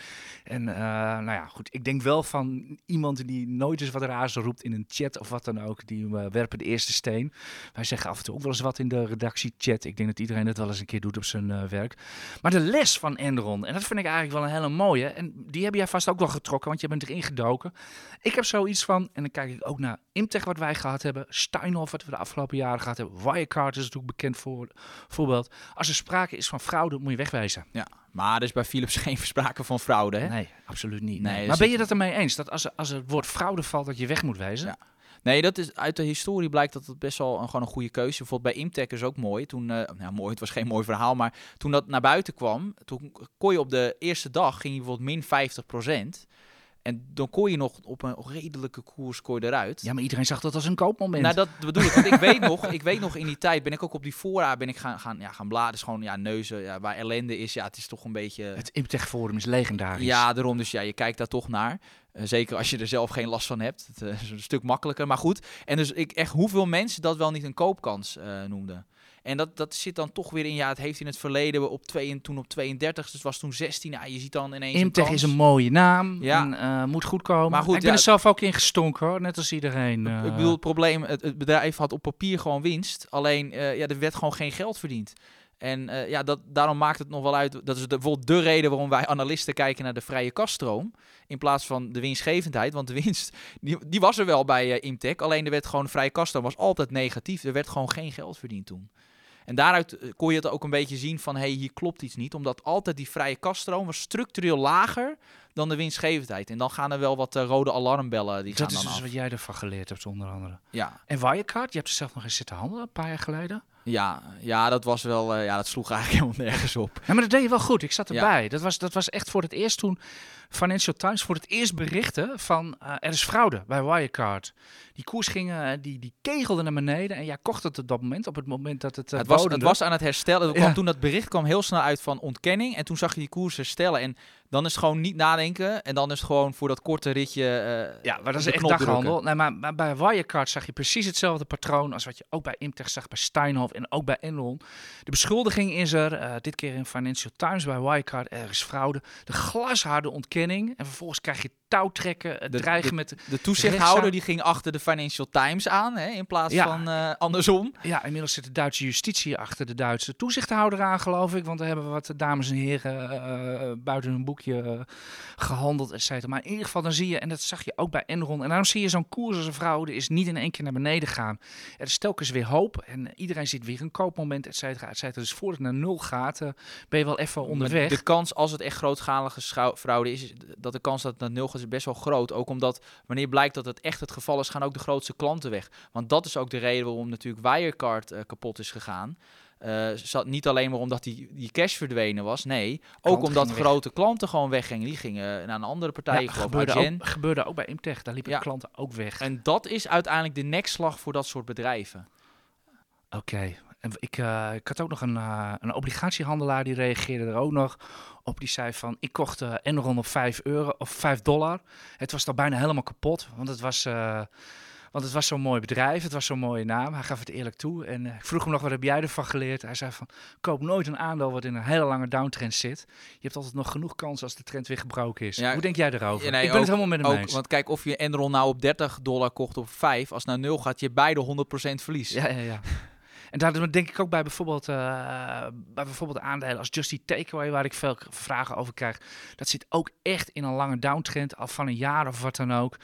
En uh, nou ja, goed. Ik denk wel van iemand die nooit eens wat raars roept in een chat of wat dan ook. Die uh, werpen de eerste steen. Wij zeggen af en toe ook wel eens wat in de redactiechat. Ik denk dat iedereen het wel eens een keer doet op zijn uh, werk. Maar de les van Enron, en dat vind ik eigenlijk wel een hele mooie. En die heb jij vast ook wel getrokken, want je bent erin gedoken. Ik heb zoiets van, en dan kijk ik ook naar Imtech wat wij gehad hebben. Steinhoff wat we de afgelopen jaren gehad hebben. Wirecard is natuurlijk bekend voor, voorbeeld. Als er sprake is van fraude, moet je wegwijzen. Ja, maar er is bij Philips geen sprake van fraude, hè? Nee, absoluut niet. Nee, maar ben je dat ermee eens? Dat als, er, als het woord fraude valt, dat je weg moet wijzen? Ja. Nee, dat is, uit de historie blijkt dat het best wel een, gewoon een goede keuze. Bijvoorbeeld bij Imtech is ook mooi. Toen, uh, nou mooi, het was geen mooi verhaal, maar toen dat naar buiten kwam, toen kon je op de eerste dag, ging je bijvoorbeeld min 50 En dan kon je nog op een redelijke koers kon je eruit. Ja, maar iedereen zag dat als een koopmoment. Nou, dat bedoel ik. Want ik weet nog, ik weet nog in die tijd ben ik ook op die fora ben ik gaan, gaan, ja, gaan bladen. Dus gewoon ja, neuzen, ja, waar ellende is. Ja, het is toch een beetje... Het Imtech Forum is legendarisch. Ja, daarom. Dus ja, je kijkt daar toch naar. Uh, zeker als je er zelf geen last van hebt. Het uh, is een stuk makkelijker. Maar goed. En dus ik echt hoeveel mensen dat wel niet een koopkans uh, noemden. En dat, dat zit dan toch weer in, ja, het heeft in het verleden op twee, en toen op 32, dus het was toen 16. Ja, je ziet dan ineens. Imtech een is een mooie naam. Ja. En, uh, moet goed komen. Maar goed, ik ben ja, er zelf ook in gestonken hoor, net als iedereen. Uh. Ik bedoel, het probleem, het, het, bedrijf had op papier gewoon winst. Alleen, uh, ja, er werd gewoon geen geld verdiend. En ja, dat, daarom maakt het nog wel uit. Dat is de, bijvoorbeeld de reden waarom wij analisten kijken naar de vrije kaststroom. In plaats van de winstgevendheid. Want de winst, die, die was er wel bij Imtech. Alleen er werd gewoon vrije kaststroom was altijd negatief. Er werd gewoon geen geld verdiend toen. En daaruit kon je het ook een beetje zien van, hé, hey, hier klopt iets niet. Omdat altijd die vrije kaststroom was structureel lager dan de winstgevendheid. En dan gaan er wel wat uh, rode alarmbellen. Die dat gaan is dan dus af. wat jij ervan geleerd hebt, onder andere. Ja. En Wirecard, je hebt er zelf nog eens zitten handelen, een paar jaar geleden. Ja, ja, dat was wel, uh, ja, dat sloeg eigenlijk helemaal nergens op. Ja, maar dat deed je wel goed. Ik zat erbij. Ja. Dat, was, dat was echt voor het eerst toen Financial Times voor het eerst berichten van uh, er is fraude bij Wirecard. Die koers gingen, die, die kegelde naar beneden en jij kocht het op dat moment, op het moment dat het uh, het, was, het was aan het herstellen. Ja. Toen dat bericht kwam heel snel uit van ontkenning en toen zag je die koers herstellen en dan is het gewoon niet nadenken en dan is het gewoon voor dat korte ritje Ja, maar dat is echt daghandel. Nee, maar, maar bij Wirecard zag je precies hetzelfde patroon als wat je ook bij Imtech zag, bij Steinhoff en ook bij Enron. De beschuldiging is er, dit keer in Financial Times bij Wirecard, er is fraude. De glasharde ontkenning en vervolgens krijg je touwtrekken, het De- dreigen met... De toezichthouder Rechtszaak- die ging achter de Financial Times aan, hè, in plaats Ja. van eh, andersom. Ja, inmiddels zit de Duitse justitie achter de Duitse toezichthouder aan, geloof ik. Want daar hebben wat dames en heren eh, buiten hun boekje eh, gehandeld, et cetera. Maar in ieder geval, dan zie je, en dat zag je ook bij Enron. En daarom zie je zo'n koers als een fraude is niet in één keer naar beneden gaan. Er is telkens weer hoop en iedereen ziet weer een koopmoment, et cetera, et cetera. Dus voordat het naar nul gaat, eh, ben je wel even onderweg. De kans, als het echt grootschalige fraude is, is dat de kans dat het naar nul gaat, is best wel groot. Ook omdat wanneer blijkt dat het echt het geval is, gaan ook de grootste klanten weg. Want dat is ook de reden waarom natuurlijk Wirecard eh, kapot is gegaan. Eh, zat niet alleen maar omdat die, die cash verdwenen was, nee. Ook omdat weg. grote klanten gewoon weggingen. Die gingen naar een andere partij, Ja, gebeurde, ook, gebeurde ook bij Imtech. Daar liepen Ja. klanten ook weg. En dat is uiteindelijk de nekslag voor dat soort bedrijven. Oké. En ik, eh, ik had ook nog een, eh, een obligatiehandelaar die reageerde er ook nog op. Die zei van, ik kocht eh, Enron op 5 euro of 5 dollar. Het was al bijna helemaal kapot, want het was, want het was zo'n mooi bedrijf. Het was zo'n mooie naam. Hij gaf het eerlijk toe. En ik vroeg hem nog, wat heb jij ervan geleerd? Hij zei van, koop nooit een aandeel wat in een hele lange downtrend zit. Je hebt altijd nog genoeg kans als de trend weer gebroken is. Ja, Hoe denk jij erover? ja, nee, ik ben het helemaal met hem Ook, eens. want kijk, of je Enron nou op 30 dollar kocht of op 5, als het naar 0 gaat, je beide 100% verlies. Ja, ja, ja. En daar denk ik ook bij bijvoorbeeld, eh, bij bijvoorbeeld aandelen als Just Eat Takeaway, waar ik veel vragen over krijg. Dat zit ook echt in een lange downtrend, al van een jaar of wat dan ook.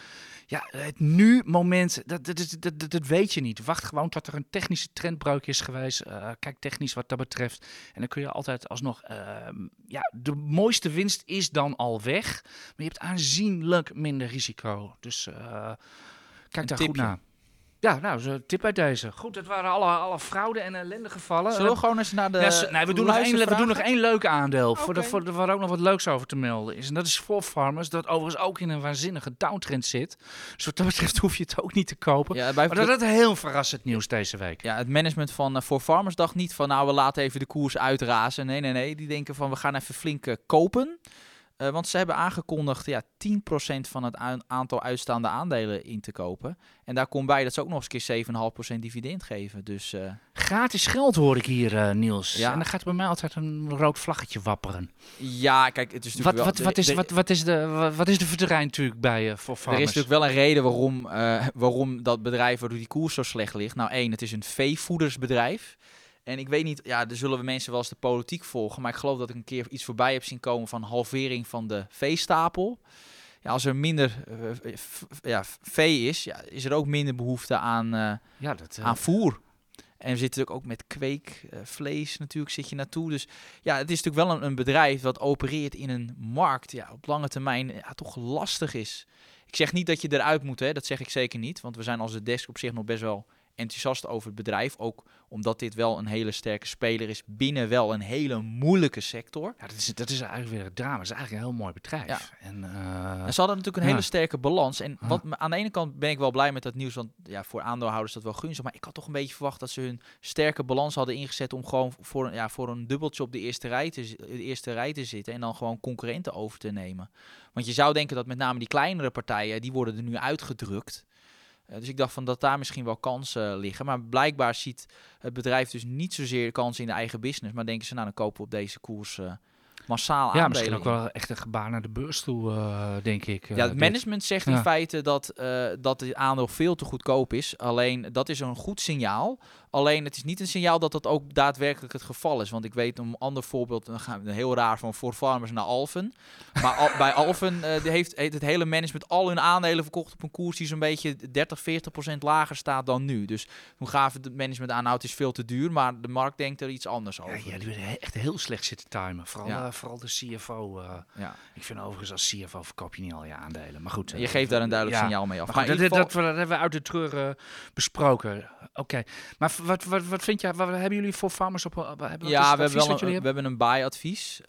Ja, het nu-moment, dat, dat, dat, dat, dat weet je niet. Wacht gewoon tot er een technische trendbreuk is geweest. Eh, kijk technisch wat dat betreft. En dan kun je altijd alsnog... ehm, ja, de mooiste winst is dan al weg. Maar je hebt aanzienlijk minder risico. Dus eh, kijk daar tipje. goed naar. Ja, nou, zo'n tip uit deze. Goed, dat waren alle, alle fraude en ellende gevallen. Zullen we gewoon eens naar de Ja, nee, we doen, nog één, we doen nog één leuk aandeel. Voor de, voor de, waar ook nog wat leuks over te melden is. En dat is voor Farmers. Dat overigens ook in een waanzinnige downtrend zit. Dus wat dat betreft hoef je het ook niet te kopen. Ja, bij Maar dat is heel verrassend nieuws deze week. Ja, het management van For Farmers dacht niet van nou we laten even de koers uitrazen. Nee, nee, nee. Die denken van we gaan even flink eh, kopen. Eh, want ze hebben aangekondigd ja, 10% van het aantal uitstaande aandelen in te kopen. En daar komt bij dat ze ook nog eens een keer 7,5% dividend geven. Dus eh, Gratis geld hoor ik hier, eh, Niels. Ja. En dan gaat bij mij altijd een rood vlaggetje wapperen. ja, kijk, het is natuurlijk wat, wel... wat, is, er- wat, wat, is de, wat, wat is de verdrein natuurlijk bij voor Er is natuurlijk wel een reden waarom, waarom dat bedrijf, waardoor die koers zo slecht ligt. Nou, één, het is een veevoedersbedrijf. En ik weet niet, ja, er zullen we mensen wel eens de politiek volgen. Maar ik geloof dat ik een keer iets voorbij heb zien komen van halvering van de veestapel. Ja, als er minder eh, ja, vee is, ja, is er ook minder behoefte aan, eh, ja, dat, eh, aan voer. En we zitten natuurlijk ook met kweek, eh, vlees natuurlijk zit je naartoe. Dus ja, het is natuurlijk wel een, een bedrijf dat opereert in een markt ja, op lange termijn ja, toch lastig is. Ik zeg niet dat je eruit moet, hè, dat zeg ik zeker niet. Want we zijn als de desk op zich nog best wel enthousiast over het bedrijf. Ook omdat dit wel een hele sterke speler is binnen wel een hele moeilijke sector. ja, dat, is, dat is eigenlijk weer het drama. Het is eigenlijk een heel mooi bedrijf. Ja. En, eh, En ze hadden natuurlijk een Ja. hele sterke balans. En wat, aan de ene kant ben ik wel blij met dat nieuws, want ja, voor aandeelhouders is dat wel gunstig. Maar ik had toch een beetje verwacht dat ze hun sterke balans hadden ingezet om gewoon voor een, ja, voor een dubbeltje op de eerste, rij te, de eerste rij te zitten en dan gewoon concurrenten over te nemen. Want je zou denken dat met name die kleinere partijen, die worden er nu uitgedrukt. Eh, dus ik dacht van dat daar misschien wel kansen liggen. Maar blijkbaar ziet het bedrijf dus niet zozeer kansen in de eigen business. Maar denken ze, nou dan kopen we op deze koers eh, massaal ja, aandelen misschien ook wel echt een gebaar naar de beurs toe, eh, denk ik. eh, Ja, het dit. management zegt in Ja. feite dat, eh dat het aandeel veel te goedkoop is. Alleen dat is een goed signaal. Alleen het is niet een signaal dat dat ook daadwerkelijk het geval is. Want ik weet een ander voorbeeld, dan gaan we heel raar van voor farmers naar Alphen. Maar al- bij Alphen die heeft, heeft het hele management al hun aandelen verkocht op een koers die zo'n beetje 30, 40 procent lager staat dan nu. Dus toen gaven het management aan, nou het is veel te duur. Maar de markt denkt er iets anders Ja, over. ja, die werden echt heel slecht zitten timen. Vooral, Ja. Eh, vooral de CFO. eh. Ja. ik vind overigens als CFO verkoop je niet al je aandelen. Maar goed. Je geeft daar een duidelijk ja. signaal mee af. Maar Maar goed, in dat, dat, hebben we uit de treur eh, besproken. Oké. Maar wat, wat, wat vind jij, wat hebben jullie voor farmers op? Hebben, Ja, we hebben, wel een, we hebben een buy-advies.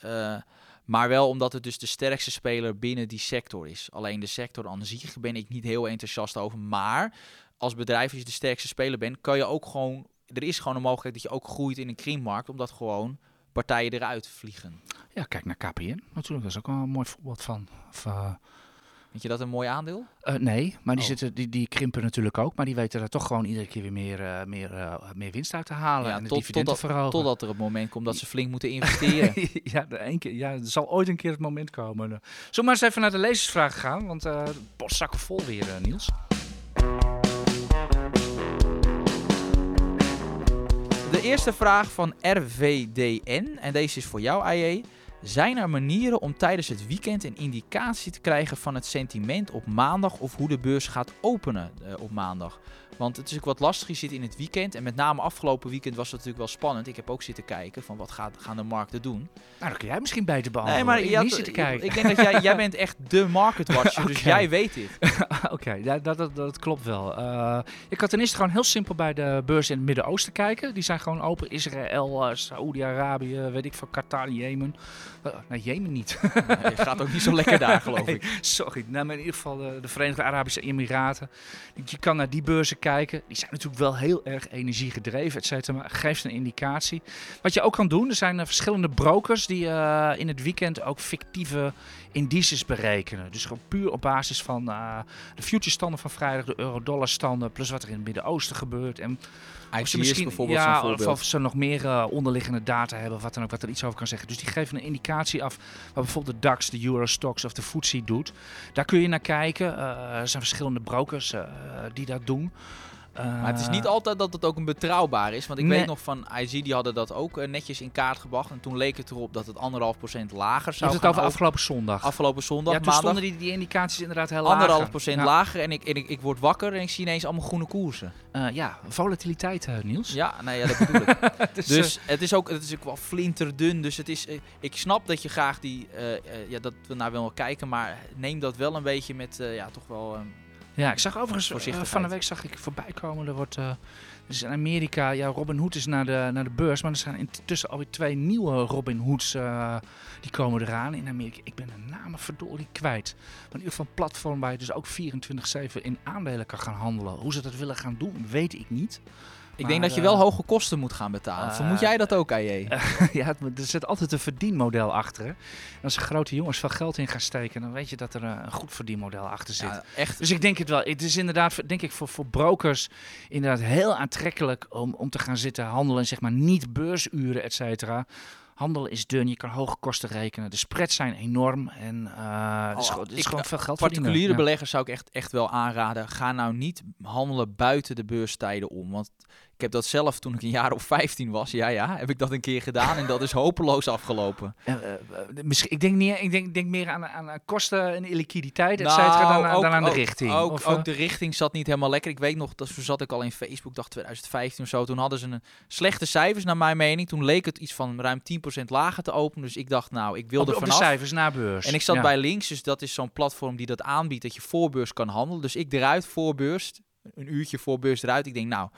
maar wel omdat het dus de sterkste speler binnen die sector is. Alleen de sector aan zich ben ik niet heel enthousiast over. Maar als bedrijf, als je de sterkste speler bent, kan je ook gewoon... Er is gewoon een mogelijkheid dat je ook groeit in een kringmarkt. Omdat gewoon partijen eruit vliegen. Ja, kijk naar KPN natuurlijk. Dat is ook wel een mooi voorbeeld van. Of, eh, Vind je dat een mooi aandeel? Eh, nee, maar die, Oh. zitten, die, die krimpen natuurlijk ook. Maar die weten er toch gewoon iedere keer weer meer, eh, meer, meer winst uit te halen. Ja, en de tot- dividenden totdat-. Totdat er het moment komt dat ze flink moeten investeren. ja, de keer, ja, er zal ooit een keer het moment komen. Zullen we maar eens even naar de lezersvragen gaan? Want postzakken vol weer, Niels. De eerste vraag van RVDN, en deze is voor jou, AJ. Zijn er manieren om tijdens het weekend een indicatie te krijgen van het sentiment op maandag of hoe de beurs gaat openen eh, op maandag? Want het is ook wat lastig, je zit in het weekend en met name afgelopen weekend was het natuurlijk wel spannend. Ik heb ook zitten kijken van wat gaat, gaan de markten doen. Nou, dan kun jij misschien beter beantwoorden. Nee, maar ik je had- zitten kijken. ik denk dat jij, jij bent echt de market watcher, dus jij weet dit. Oké, ja, dat, dat, dat klopt wel. Eh, ik kan ten eerste gewoon heel simpel bij de beurs in het Midden-Oosten kijken. Die zijn gewoon open. Israël, uh, Saoedi-Arabië, weet ik van Qatar, Jemen. Uh, nee, Jemen niet. Je gaat ook niet zo lekker daar, geloof Nee, ik. Sorry, nou, maar in ieder geval de, de Verenigde Arabische Emiraten. Je kan naar die beurzen kijken. Die zijn natuurlijk wel heel erg energiegedreven, et cetera. Maar geeft een indicatie. Wat je ook kan doen, er zijn uh, verschillende brokers die uh, in het weekend ook fictieve indices berekenen. Dus gewoon puur op basis van uh, de future-standen van vrijdag, de euro-dollar-standen, plus wat er in het Midden-Oosten gebeurt. En of ze misschien bijvoorbeeld ja, voorbeeld. of ze nog meer uh, onderliggende data hebben, of wat dan ook, wat er iets over kan zeggen. Dus die geven een indicatie af wat bijvoorbeeld de DAX, de Eurostox of de FTSE doet. Daar kun je naar kijken. Uh, er zijn verschillende brokers die dat doen. Maar het is niet altijd dat het ook een betrouwbaar is. Want ik nee. weet nog van IG, die hadden dat ook uh, netjes in kaart gebracht. En toen leek het erop dat het anderhalf procent lager zou gaan. het over afgelopen zondag? Afgelopen zondag, Ja, toen maandag. stonden die, die indicaties inderdaad heel laag. Anderhalf procent lager. En, ik, en ik, ik word wakker en ik zie ineens allemaal groene koersen. Uh, ja, volatiliteit, Niels. Ja, nee, ja, dat bedoel ik. dus dus het, is ook, het is ook wel flinterdun. Dus het is, ik snap dat je graag die, ja, dat we naar willen kijken. Maar neem dat wel een beetje met, ja, toch wel... Ja, ik zag overigens uh, van de week zag ik voorbij komen. Er wordt uh, dus in Amerika, ja, Robin Hood is naar de, naar de beurs, maar er zijn intussen alweer twee nieuwe Robin Hoods uh, die komen eraan in Amerika. Ik ben de namen verdorie kwijt. Maar in ieder geval een platform waar je dus ook 24/7 in aandelen kan gaan handelen. Hoe ze dat willen gaan doen, weet ik niet. Ik maar, denk dat je wel uh, hoge kosten moet gaan betalen. Uh, Vermoed jij dat ook, AJ? ja, er zit altijd een verdienmodel achter. Hè? En als grote jongens veel geld in gaan steken, dan weet je dat er uh, een goed verdienmodel achter zit. Ja, echt. Dus ik denk het wel. Het is inderdaad, denk ik, voor, voor brokers inderdaad heel aantrekkelijk om, om te gaan zitten handelen. Zeg maar niet beursuren, et cetera. Handelen is dun, je kan hoge kosten rekenen. De spreads zijn enorm en uh, het is, Oh, gewoon, is ik- gewoon veel geld Particuliere verdienen. Ja. beleggers zou ik echt, echt wel aanraden. Ga nou niet handelen buiten de beurstijden om. Want ik heb dat zelf toen ik een jaar of 15 was. Ja, ja, heb ik dat een keer gedaan. En dat is hopeloos afgelopen. Eh, eh, misschien, ik denk, niet, ik denk, denk meer aan, aan kosten en liquiditeit, et Nou, cetera, dan, aan- ook- dan aan de ook- richting. Ook, Of, ook eh, de richting zat niet helemaal lekker. Ik weet nog, dat zat ik al in Facebook, dacht 2015 of zo. Toen hadden ze een slechte cijfers, naar mijn mening. Toen leek het iets van ruim 10% lager te openen. Dus ik dacht, nou, ik wilde op, op de vanaf. cijfers na beurs. En ik zat Ja. bij links, dus dat is zo'n platform die dat aanbiedt dat je voorbeurs kan handelen. Dus ik eruit voorbeurs, een uurtje voorbeurs eruit. Ik denk, nou,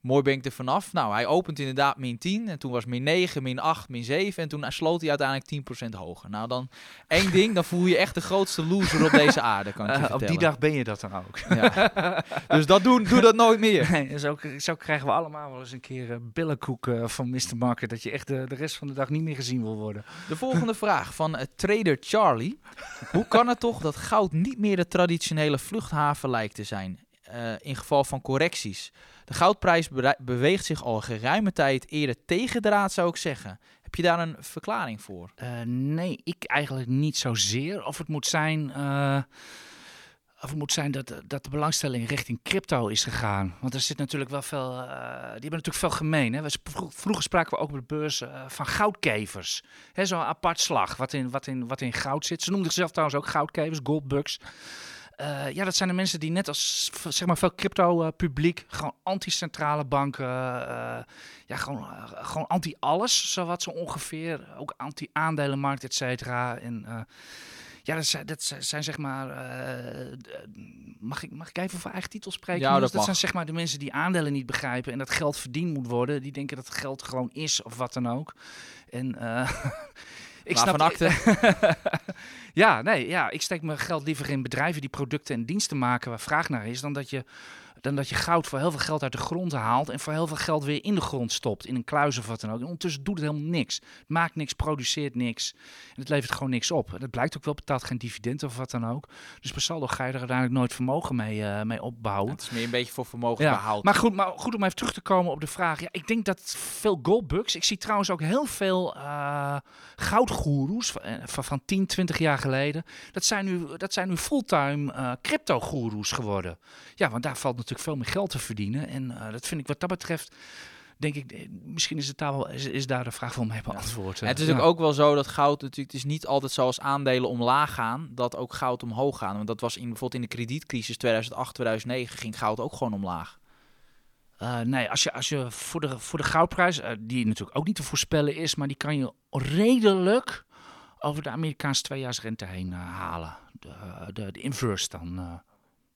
mooi ben ik er vanaf. Nou, hij opent inderdaad min 10 en toen was min 9, min 8, min 7 en toen sloot hij uiteindelijk 10% hoger. Nou, dan één ding, dan voel je echt de grootste loser op deze aarde, kan ik je Eh, op die dag ben je dat dan ook. Ja. Dus dat doen, doe dat nooit meer. Nee, zo, zo krijgen we allemaal wel eens een keer eh, billenkoek eh, van Mr. Market. Dat je echt de, de rest van de dag niet meer gezien wil worden. De volgende vraag van trader Charlie. Hoe kan het toch dat goud niet meer de traditionele vluchthaven lijkt te zijn? Eh, in geval van correcties. De goudprijs beweegt zich al geruime tijd eerder tegendraad, zou ik zeggen. Heb je daar een verklaring voor? Eh, nee, ik eigenlijk niet zozeer. Of het moet zijn, eh, of het moet zijn dat, dat de belangstelling richting crypto is gegaan. Want er zit natuurlijk wel veel. die hebben natuurlijk veel gemeen. Hè? Vroeger spraken we ook op de beurs van goudkevers. Zo'n apart slag wat in, wat, in, wat in goud zit. Ze noemden zichzelf trouwens ook goudkevers, goldbugs. Eh, ja, dat zijn de mensen die net als zeg maar veel crypto-publiek gewoon anti-centrale banken, eh, ja, gewoon, eh, gewoon anti-alles, zo wat zo ongeveer. Ook anti-aandelenmarkt, et cetera. En eh, ja, dat zijn, dat zijn, zeg maar, eh, mag, ik, mag ik even voor eigen titel spreken? Ja, dat dat zijn zeg maar de mensen die aandelen niet begrijpen en dat geld verdiend moet worden. Die denken dat geld gewoon is of wat dan ook. En eh, Ik Maar van akte. ja, nee, ja, ik steek mijn geld liever in bedrijven die producten en diensten maken waar vraag naar is, dan dat je, dan dat je goud voor heel veel geld uit de grond haalt en voor heel veel geld weer in de grond stopt, in een kluis of wat dan ook. En ondertussen doet het helemaal niks. Het maakt niks, produceert niks. En het levert gewoon niks op. En dat blijkt ook wel, betaalt geen dividend of wat dan ook. Dus per saldo ga je er uiteindelijk nooit vermogen mee, eh, mee opbouwen. Het is meer een beetje voor vermogen Ja, behoud. maar goed, maar goed om even terug te komen op de vraag. Ja, ik denk dat veel goldbugs. Ik zie trouwens ook heel veel eh goudgoeroes van, eh, van, van 10, 20 jaar geleden. Dat zijn nu, dat zijn nu fulltime eh crypto-goeroes geworden. Ja, want daar valt natuurlijk veel meer geld te verdienen. En eh, dat vind ik wat dat betreft. Denk ik, eh, misschien is, het daar wel, is, is daar de vraag wel mee beantwoord. En het is Ja. natuurlijk ook wel zo dat goud natuurlijk, het is niet altijd zoals aandelen omlaag gaan, dat ook goud omhoog gaan. Want dat was in, bijvoorbeeld in de kredietcrisis 2008, 2009 ging goud ook gewoon omlaag. Eh, nee, als je, als je voor, de, voor de goudprijs, eh, die natuurlijk ook niet te voorspellen is, maar die kan je redelijk over de Amerikaanse tweejaarsrente heen eh, halen. De, de, de inverse dan.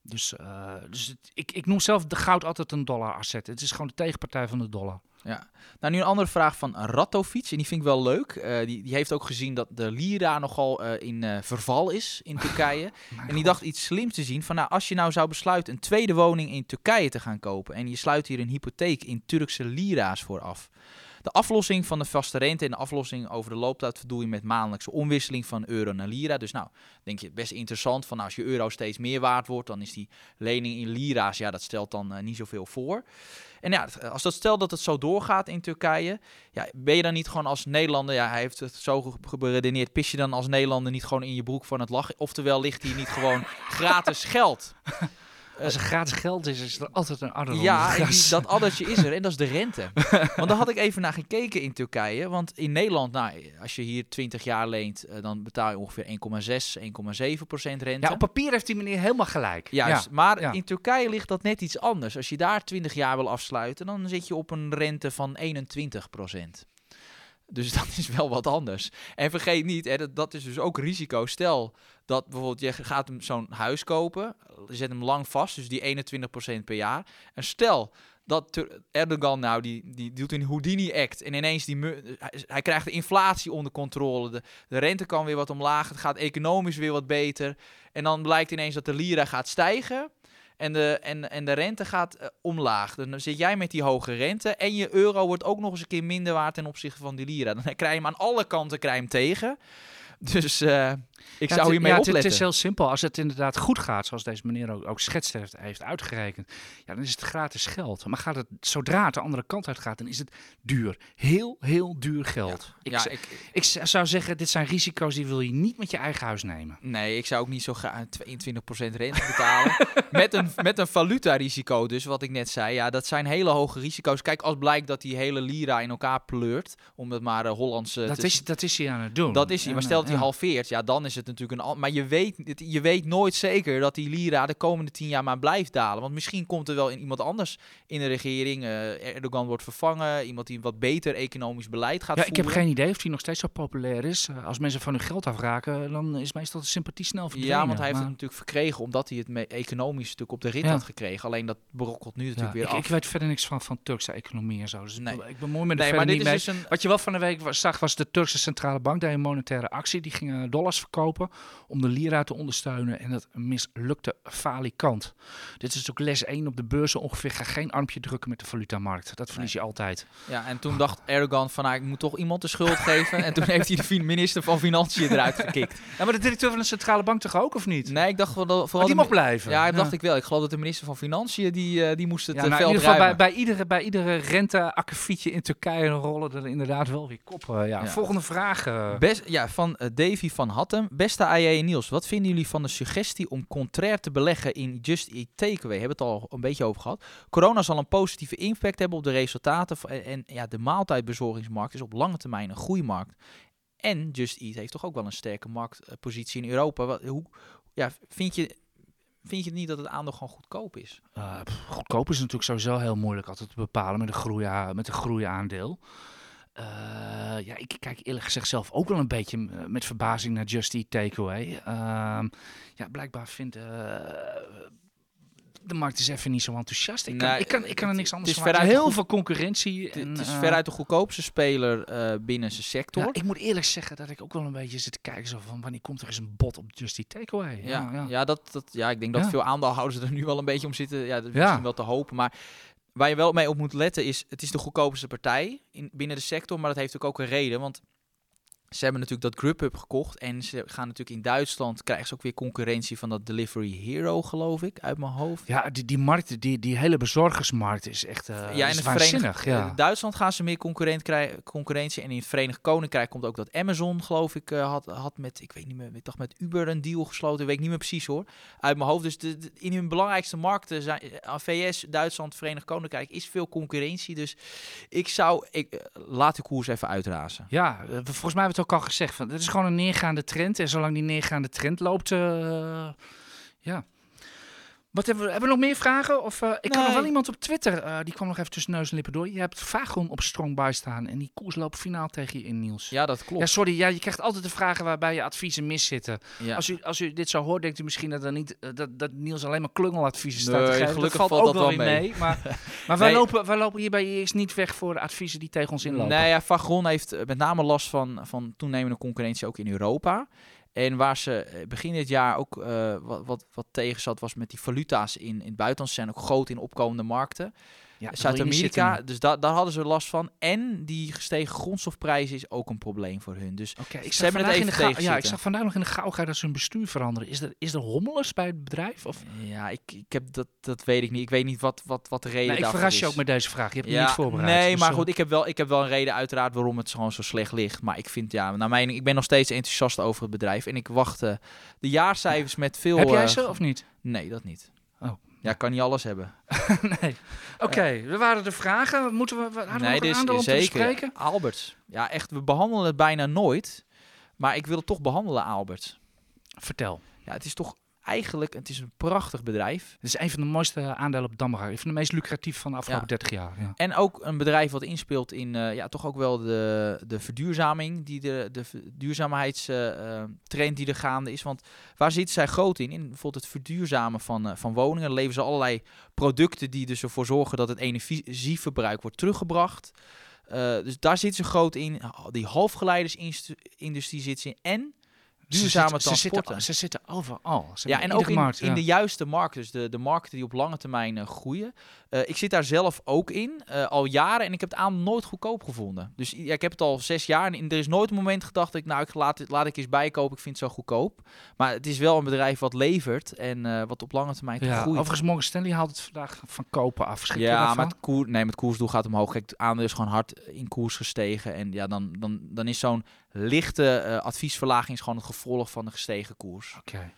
Dus, eh, dus het- ik, ik noem zelf de goud altijd een dollar asset. Het is gewoon de tegenpartij van de dollar. Ja. Nou, nu een andere vraag van Ratovic. En die vind ik wel leuk. Eh, die, die heeft ook gezien dat de lira nogal eh, in verval is in Turkije. en die dacht iets slims te zien. Van nou, als je nou zou besluiten een tweede woning in Turkije te gaan kopen. En je sluit hier een hypotheek in Turkse lira's voor af. De aflossing van de vaste rente en de aflossing over de looptijd verdoe je met maandelijkse omwisseling van euro naar lira. Dus nou, denk je best interessant van nou, als je euro steeds meer waard wordt, dan is die lening in lira's, ja, dat stelt dan eh, niet zoveel voor. En ja, het- als dat stelt dat het zo doorgaat in Turkije, ja, ben je dan niet gewoon als Nederlander, ja, hij heeft het zo ge- ge- beredeneerd, pis je dan als Nederlander niet gewoon in je broek van het lachen? Oftewel ligt hier niet gewoon gratis geld? Als er gratis geld is, is er altijd een adder Ja, die- dat addertje is er en dat is de rente. want daar had ik even naar gekeken in Turkije. Want in Nederland, nou, als je hier 20 jaar leent, eh, dan betaal je ongeveer 1,6, 1,7 procent rente. Ja, op papier heeft die meneer helemaal gelijk. Juist, Ja. maar ja. in Turkije ligt dat net iets anders. Als je daar 20 jaar wil afsluiten, dan zit je op een rente van 21 Dus dat is wel wat anders. En vergeet niet, hè, dat, dat is dus ook risico. Stel dat bijvoorbeeld je gaat zo'n huis kopen, je zet hem lang vast, dus die 21% per jaar. En stel dat Erdogan nou, die, die doet een Houdini-act en ineens die, hij, krijgt de inflatie onder controle, de rente kan weer wat omlaag, het gaat economisch weer wat beter. En dan blijkt ineens dat de lira gaat stijgen. En de, en, en de rente gaat eh, omlaag. Dan zit jij met die hoge rente. En je euro wordt ook nog eens een keer minder waard ten opzichte van die lira. Dan krijg je hem aan alle kanten krijg je hem tegen. Dus eh, ik Ja, zou het- hiermee ja, opletten. Het is heel simpel. Als het inderdaad goed gaat, zoals deze meneer ook, ook schetst heeft, heeft uitgerekend, ja, dan is het gratis geld. Maar gaat het, zodra het de andere kant uit gaat, dan is het duur. Heel, heel duur geld. Ik, ja, ik, zou zeggen, dit zijn risico's die wil je niet met je eigen huis nemen. nee, ik zou ook niet zo graag 22% rente betalen. met, een, met een valutarisico dus, wat ik net zei. Ja, dat zijn hele hoge risico's. Kijk, als blijkt dat die hele lira in elkaar pleurt, om het maar uh, Hollandse... Dat te- is, dat is hij aan het doen. Dat is hij. Maar stel dat hij halveert, ja, dan is het natuurlijk een. al- Maar je weet, het- je weet nooit zeker dat die lira de komende tien jaar maar blijft dalen. Want misschien komt er wel in iemand anders in de regering. eh, Erdogan wordt vervangen. Iemand die wat beter economisch beleid gaat Ja, ik heb voeren. geen idee of hij nog steeds zo populair is. Eh, Als mensen van hun geld afraken, dan is meestal de sympathie snel verdwenen. Ja, want hij heeft Maar- het natuurlijk verkregen omdat hij het economisch natuurlijk op de rit Ja. had gekregen. Alleen dat brokkelt nu natuurlijk Ja, weer ik, af. ik weet verder niks van, van Turkse economie en zo. Dus Nee. ik, ik bemoei me er nee, maar dit niet is mee. dus een. Wat je wel van de week zag, was de Turkse centrale bank deed een monetaire actie. Die gingen dollars verkopen om de lira te ondersteunen. En dat mislukte falikant. Dit is ook les 1 op de beurzen ongeveer. Ga geen armpje drukken met de valutamarkt. Dat verlies je altijd. Ja, en toen dacht Erdogan van, nou, ik moet toch iemand de schuld geven. En toen heeft hij de minister van Financiën eruit gekikt. Ja, maar de directeur van de centrale bank toch ook, of niet? Nee, ik dacht wel dat- Maar vooral die de- mag blijven. Ja, dat dacht ik wel. Ik geloof dat de minister van Financiën, die, eh, die moest het Ja, eh, nou, in veld ieder geval bij, bij iedere, bij iedere renteakkefietje in Turkije rollen er inderdaad wel weer koppen. Ja, Ja. Volgende vraag. eh. Best, ja, van Davy van Hattem. Beste AJ en Niels, wat vinden jullie van de suggestie om contrair te beleggen in Just Eat Takeaway? Hebben het al een beetje over gehad. Corona zal een positieve impact hebben op de resultaten. En, ja, de maaltijdbezorgingsmarkt is op lange termijn een groeimarkt. En Just Eat heeft toch ook wel een sterke marktpositie in Europa. Wat, hoe, ja, vind, je, vind je niet dat het aandeel gewoon goedkoop is? Pff, goedkoop is natuurlijk sowieso heel moeilijk altijd te bepalen met een, groeia, met een groeiaandeel. Eh, ja, ik kijk eerlijk gezegd zelf ook wel een beetje eh, met verbazing naar Just Eat Takeaway. Ehm, ja, blijkbaar vindt... eh, de markt is even niet zo enthousiast. Ik kan, ik kan, ik kan er niks anders is van maken. veruit Heel veel concurrentie. Het- en, het is veruit de goedkoopste speler binnen zijn sector. ja, ik moet eerlijk zeggen dat ik ook wel een beetje zit te kijken zo van wanneer komt er eens een bot op Just Eat Takeaway. Ja, ja. ja. dat, dat, ja, ik denk dat veel aandeelhouders er nu wel een beetje om zitten. Ja, dat is Ja. misschien wel te hopen. Maar waar je wel mee op moet letten is, het is de goedkoopste partij in, binnen de sector. Maar dat heeft ook, ook een reden. Want ze hebben natuurlijk dat Grubhub gekocht. En ze gaan natuurlijk in Duitsland, krijgen ze ook weer concurrentie van dat Delivery Hero, geloof ik, uit mijn hoofd. Ja, die, die markt, die, die hele bezorgersmarkt is echt uh, ja, is in het waanzinnig. Verenigd, Ja. in Duitsland gaan ze meer concurrent krijgen, concurrentie. En in het Verenigd Koninkrijk komt ook dat Amazon, geloof ik, eh, had, had met, ik weet niet meer, ik dacht met Uber een deal gesloten. Weet ik niet meer precies hoor, uit mijn hoofd. Dus de, de- in hun belangrijkste markten, zijn, eh, VS, Duitsland, Verenigd Koninkrijk, is veel concurrentie. Dus ik zou, ik, laat de koers even uitrazen. Ja, volgens mij hebben we het ook al gezegd. Van, het is gewoon een neergaande trend. En zolang die neergaande trend loopt, eh, ja. Wat hebben we, hebben we nog meer vragen? Of, eh, ik kan nog Nee. wel iemand op Twitter, eh, die kwam nog even tussen neus en lippen door. Je hebt Vagon op strong by staan en die koers loopt finaal tegen je in, Niels. Ja, dat Ja, klopt. sorry, ja, je krijgt altijd de vragen waarbij je adviezen miszitten. Ja. Als, u, als u dit zo hoort, denkt u misschien dat, er niet, eh, dat, dat Niels alleen maar klungeladviezen staat Nee, te geven. gelukkig dat valt, valt ook dat wel weer mee. mee. Maar, maar wij, Nee. lopen, wij lopen hier bij eerst niet weg voor adviezen die tegen ons inlopen. Nee, ja, Vagron heeft met name last van, van toenemende concurrentie ook in Europa. En waar ze eh, begin dit jaar ook eh, wat, wat, wat tegen zat, was met die valuta's in, in het buitenland. Ze zijn ook groot in opkomende markten. Ja, Zuid-Amerika, dus da daar hadden ze last van. En die gestegen grondstofprijs is ook een probleem voor hun. Dus ik Ze zag hebben het vandaag in de even tegen Ja, ik zag vandaag nog in de gauwga dat ze hun bestuur veranderen. Is er, is er hommeles bij het bedrijf? Of? ja, ik, ik heb dat, dat weet ik niet. Ik weet niet wat, wat, wat de reden Nee, ik daarvoor verras is. je ook met deze vraag. Je hebt me niet voorbereid. Nee, dus, maar eh, goed, ik heb, wel, ik heb wel een reden uiteraard waarom het gewoon zo slecht ligt. Maar ik vind, ja, naar mijn, ik ben nog steeds enthousiast over het bedrijf. En ik wacht eh, de jaarcijfers met veel... Heb jij eh, ze of niet? Nee, dat niet. Ja, kan niet alles hebben. nee. Oké, we waren de vragen. Moeten we, hadden we nee, nog een aandeel om te bespreken? Alberts. Ja, echt, we behandelen het bijna nooit. Maar ik wil het toch behandelen, Alberts. Vertel. Ja, het is toch eigenlijk, het is een prachtig bedrijf. Het is een van de mooiste aandelen op Dammerga. Een van de meest lucratief van de afgelopen Ja. 30 jaar. Ja. En ook een bedrijf wat inspeelt in eh, ja, toch ook wel de, de verduurzaming, die de, de duurzaamheidstrend die er gaande is. Want waar zitten zij groot in? In bijvoorbeeld het verduurzamen van, eh, van woningen. Dan leveren ze allerlei producten die dus ervoor zorgen dat het energieverbruik wordt teruggebracht. Eh, dus daar zitten ze groot in. Die halfgeleidersindustrie zit ze in. En duurzame ze, zitten, ze, zitten, ze zitten overal. Ze Ja, en ook in, markt, in de juiste markten. Dus de, de markten die op lange termijn eh, groeien. Eh, ik zit daar zelf ook in, eh, al jaren. En ik heb het aan nooit goedkoop gevonden. Dus ja, ik heb het al zes jaar. En er is nooit een moment gedacht, ik, nou, ik laat, laat ik eens bijkopen. Ik vind het zo goedkoop. Maar het is wel een bedrijf wat levert. En eh, wat op lange termijn Ja, groeit. overigens, Morgan Stanley haalt het vandaag van kopen af. Schrik Ja, maar het, koer, nee, met koersdoel gaat omhoog. Kijk, het aandeel is gewoon hard in koers gestegen. En ja, dan, dan, dan is zo'n lichte adviesverlaging is gewoon het gevolg van de gestegen koers. Oké.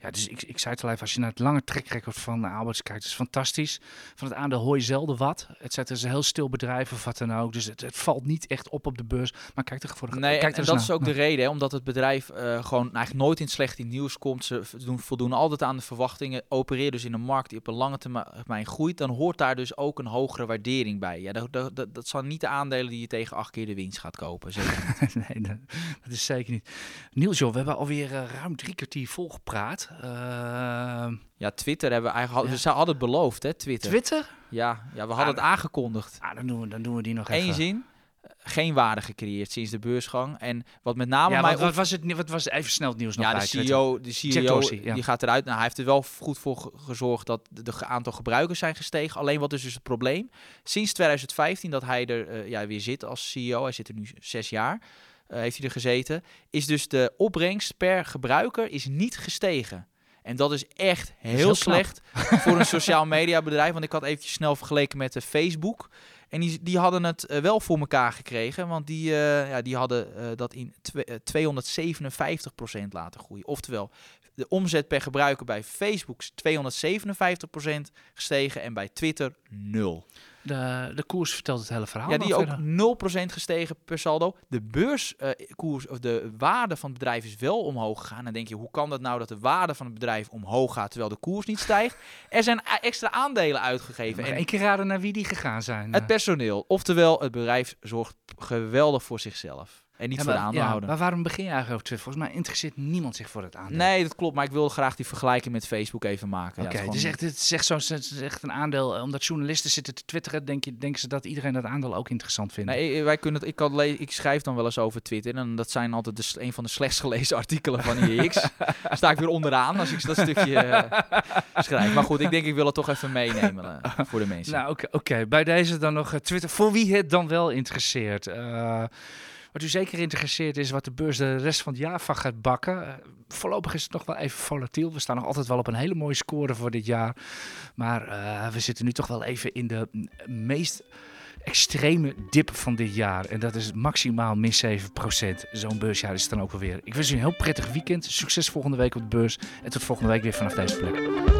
Ja, dus ik, ik zei het al even, als je naar het lange trackrecord van uh, Alberts kijkt, is fantastisch. Van het aandeel hoor je zelden wat. Het Het is een heel stil bedrijf of wat dan ook. Dus het, het valt niet echt op op de beurs. Maar kijk er voor de Nee, kijk en, en dat naar. is ook de reden, hè, omdat het bedrijf eh, gewoon eigenlijk nooit in het slechte nieuws komt. Ze doen, voldoen altijd aan de verwachtingen, opereren dus in een markt die op een lange termijn groeit. Dan hoort daar dus ook een hogere waardering bij. Ja, dat, dat, dat, dat zijn niet de aandelen die je tegen acht keer de winst gaat kopen. Zeker. nee, dat, dat is zeker niet. Niels, joh, we hebben alweer eh, ruim drie kwartier volgepraat. Eh, ja, Twitter hebben we eigenlijk, Ja. we ze hadden het beloofd, hè, Twitter. Twitter? ja, ja, we hadden Ah, het aangekondigd. Ah, dan doen we, dan doen we die nog even. Eén zin, eh, geen waarde gecreëerd sinds de beursgang. En wat met name Ja, mij wat, was het? Wat was even snel het nieuws nog Ja, bij de? CEO, de CEO Dorsey, ja. die gaat eruit. Nou, hij heeft er wel goed voor ge- gezorgd dat de aantal gebruikers zijn gestegen. Alleen wat is dus het probleem? Sinds 2015 dat hij er eh, ja, weer zit als CEO, hij zit er nu zes jaar, heeft hij er gezeten, is dus de opbrengst per gebruiker is niet gestegen. En dat is echt heel, slecht voor een sociaal media bedrijf. Want ik had eventjes snel vergeleken met de Facebook. En die, die hadden het eh, wel voor elkaar gekregen. Want die, eh, ja, die hadden eh, dat in twe- eh, 257% laten groeien. Oftewel, de omzet per gebruiker bij Facebook is 257% gestegen. En bij Twitter 0. De, de koers vertelt het hele verhaal. Ja, die ook verder. 0% gestegen per saldo. De beurskoers, of de waarde van het bedrijf is wel omhoog gegaan. Dan denk je, hoe kan dat nou dat de waarde van het bedrijf omhoog gaat terwijl de koers niet stijgt? Er zijn extra aandelen uitgegeven. En keer raden naar wie die gegaan zijn. het personeel, oftewel het bedrijf, zorgt geweldig voor zichzelf. En niet Ja, voor de ja, aandeelhouder. maar waarom begin je eigenlijk over Twitter? Volgens mij interesseert niemand zich voor het aandeel. Nee, dat klopt. Maar ik wilde graag die vergelijking met Facebook even maken. Oké, ja, het dus het is echt, zo, het is echt een aandeel. eh, Omdat journalisten zitten te twitteren, denk je, denken ze dat iedereen dat aandeel ook interessant vindt. Nee, eh, wij kunnen het, ik, kan ik schrijf dan wel eens over Twitter. En dat zijn altijd de, s- een van de slechtst gelezen artikelen van IEX. Sta ik weer onderaan als ik dat stukje eh, schrijf. Maar goed, ik denk ik wil het toch even meenemen voor de mensen. Nou, oké, oké. bij deze dan nog Twitter. Voor wie het dan wel interesseert. Wat u zeker interesseert is wat de beurs de rest van het jaar van gaat bakken. Eh, voorlopig is het nog wel even volatiel. We staan nog altijd wel op een hele mooie score voor dit jaar. Maar eh, we zitten nu toch wel even in de meest extreme dip van dit jaar. En dat is maximaal min 7%. Zo'n beursjaar is het dan ook alweer. Ik wens u een heel prettig weekend. Succes volgende week op de beurs. En tot volgende week weer vanaf deze plek.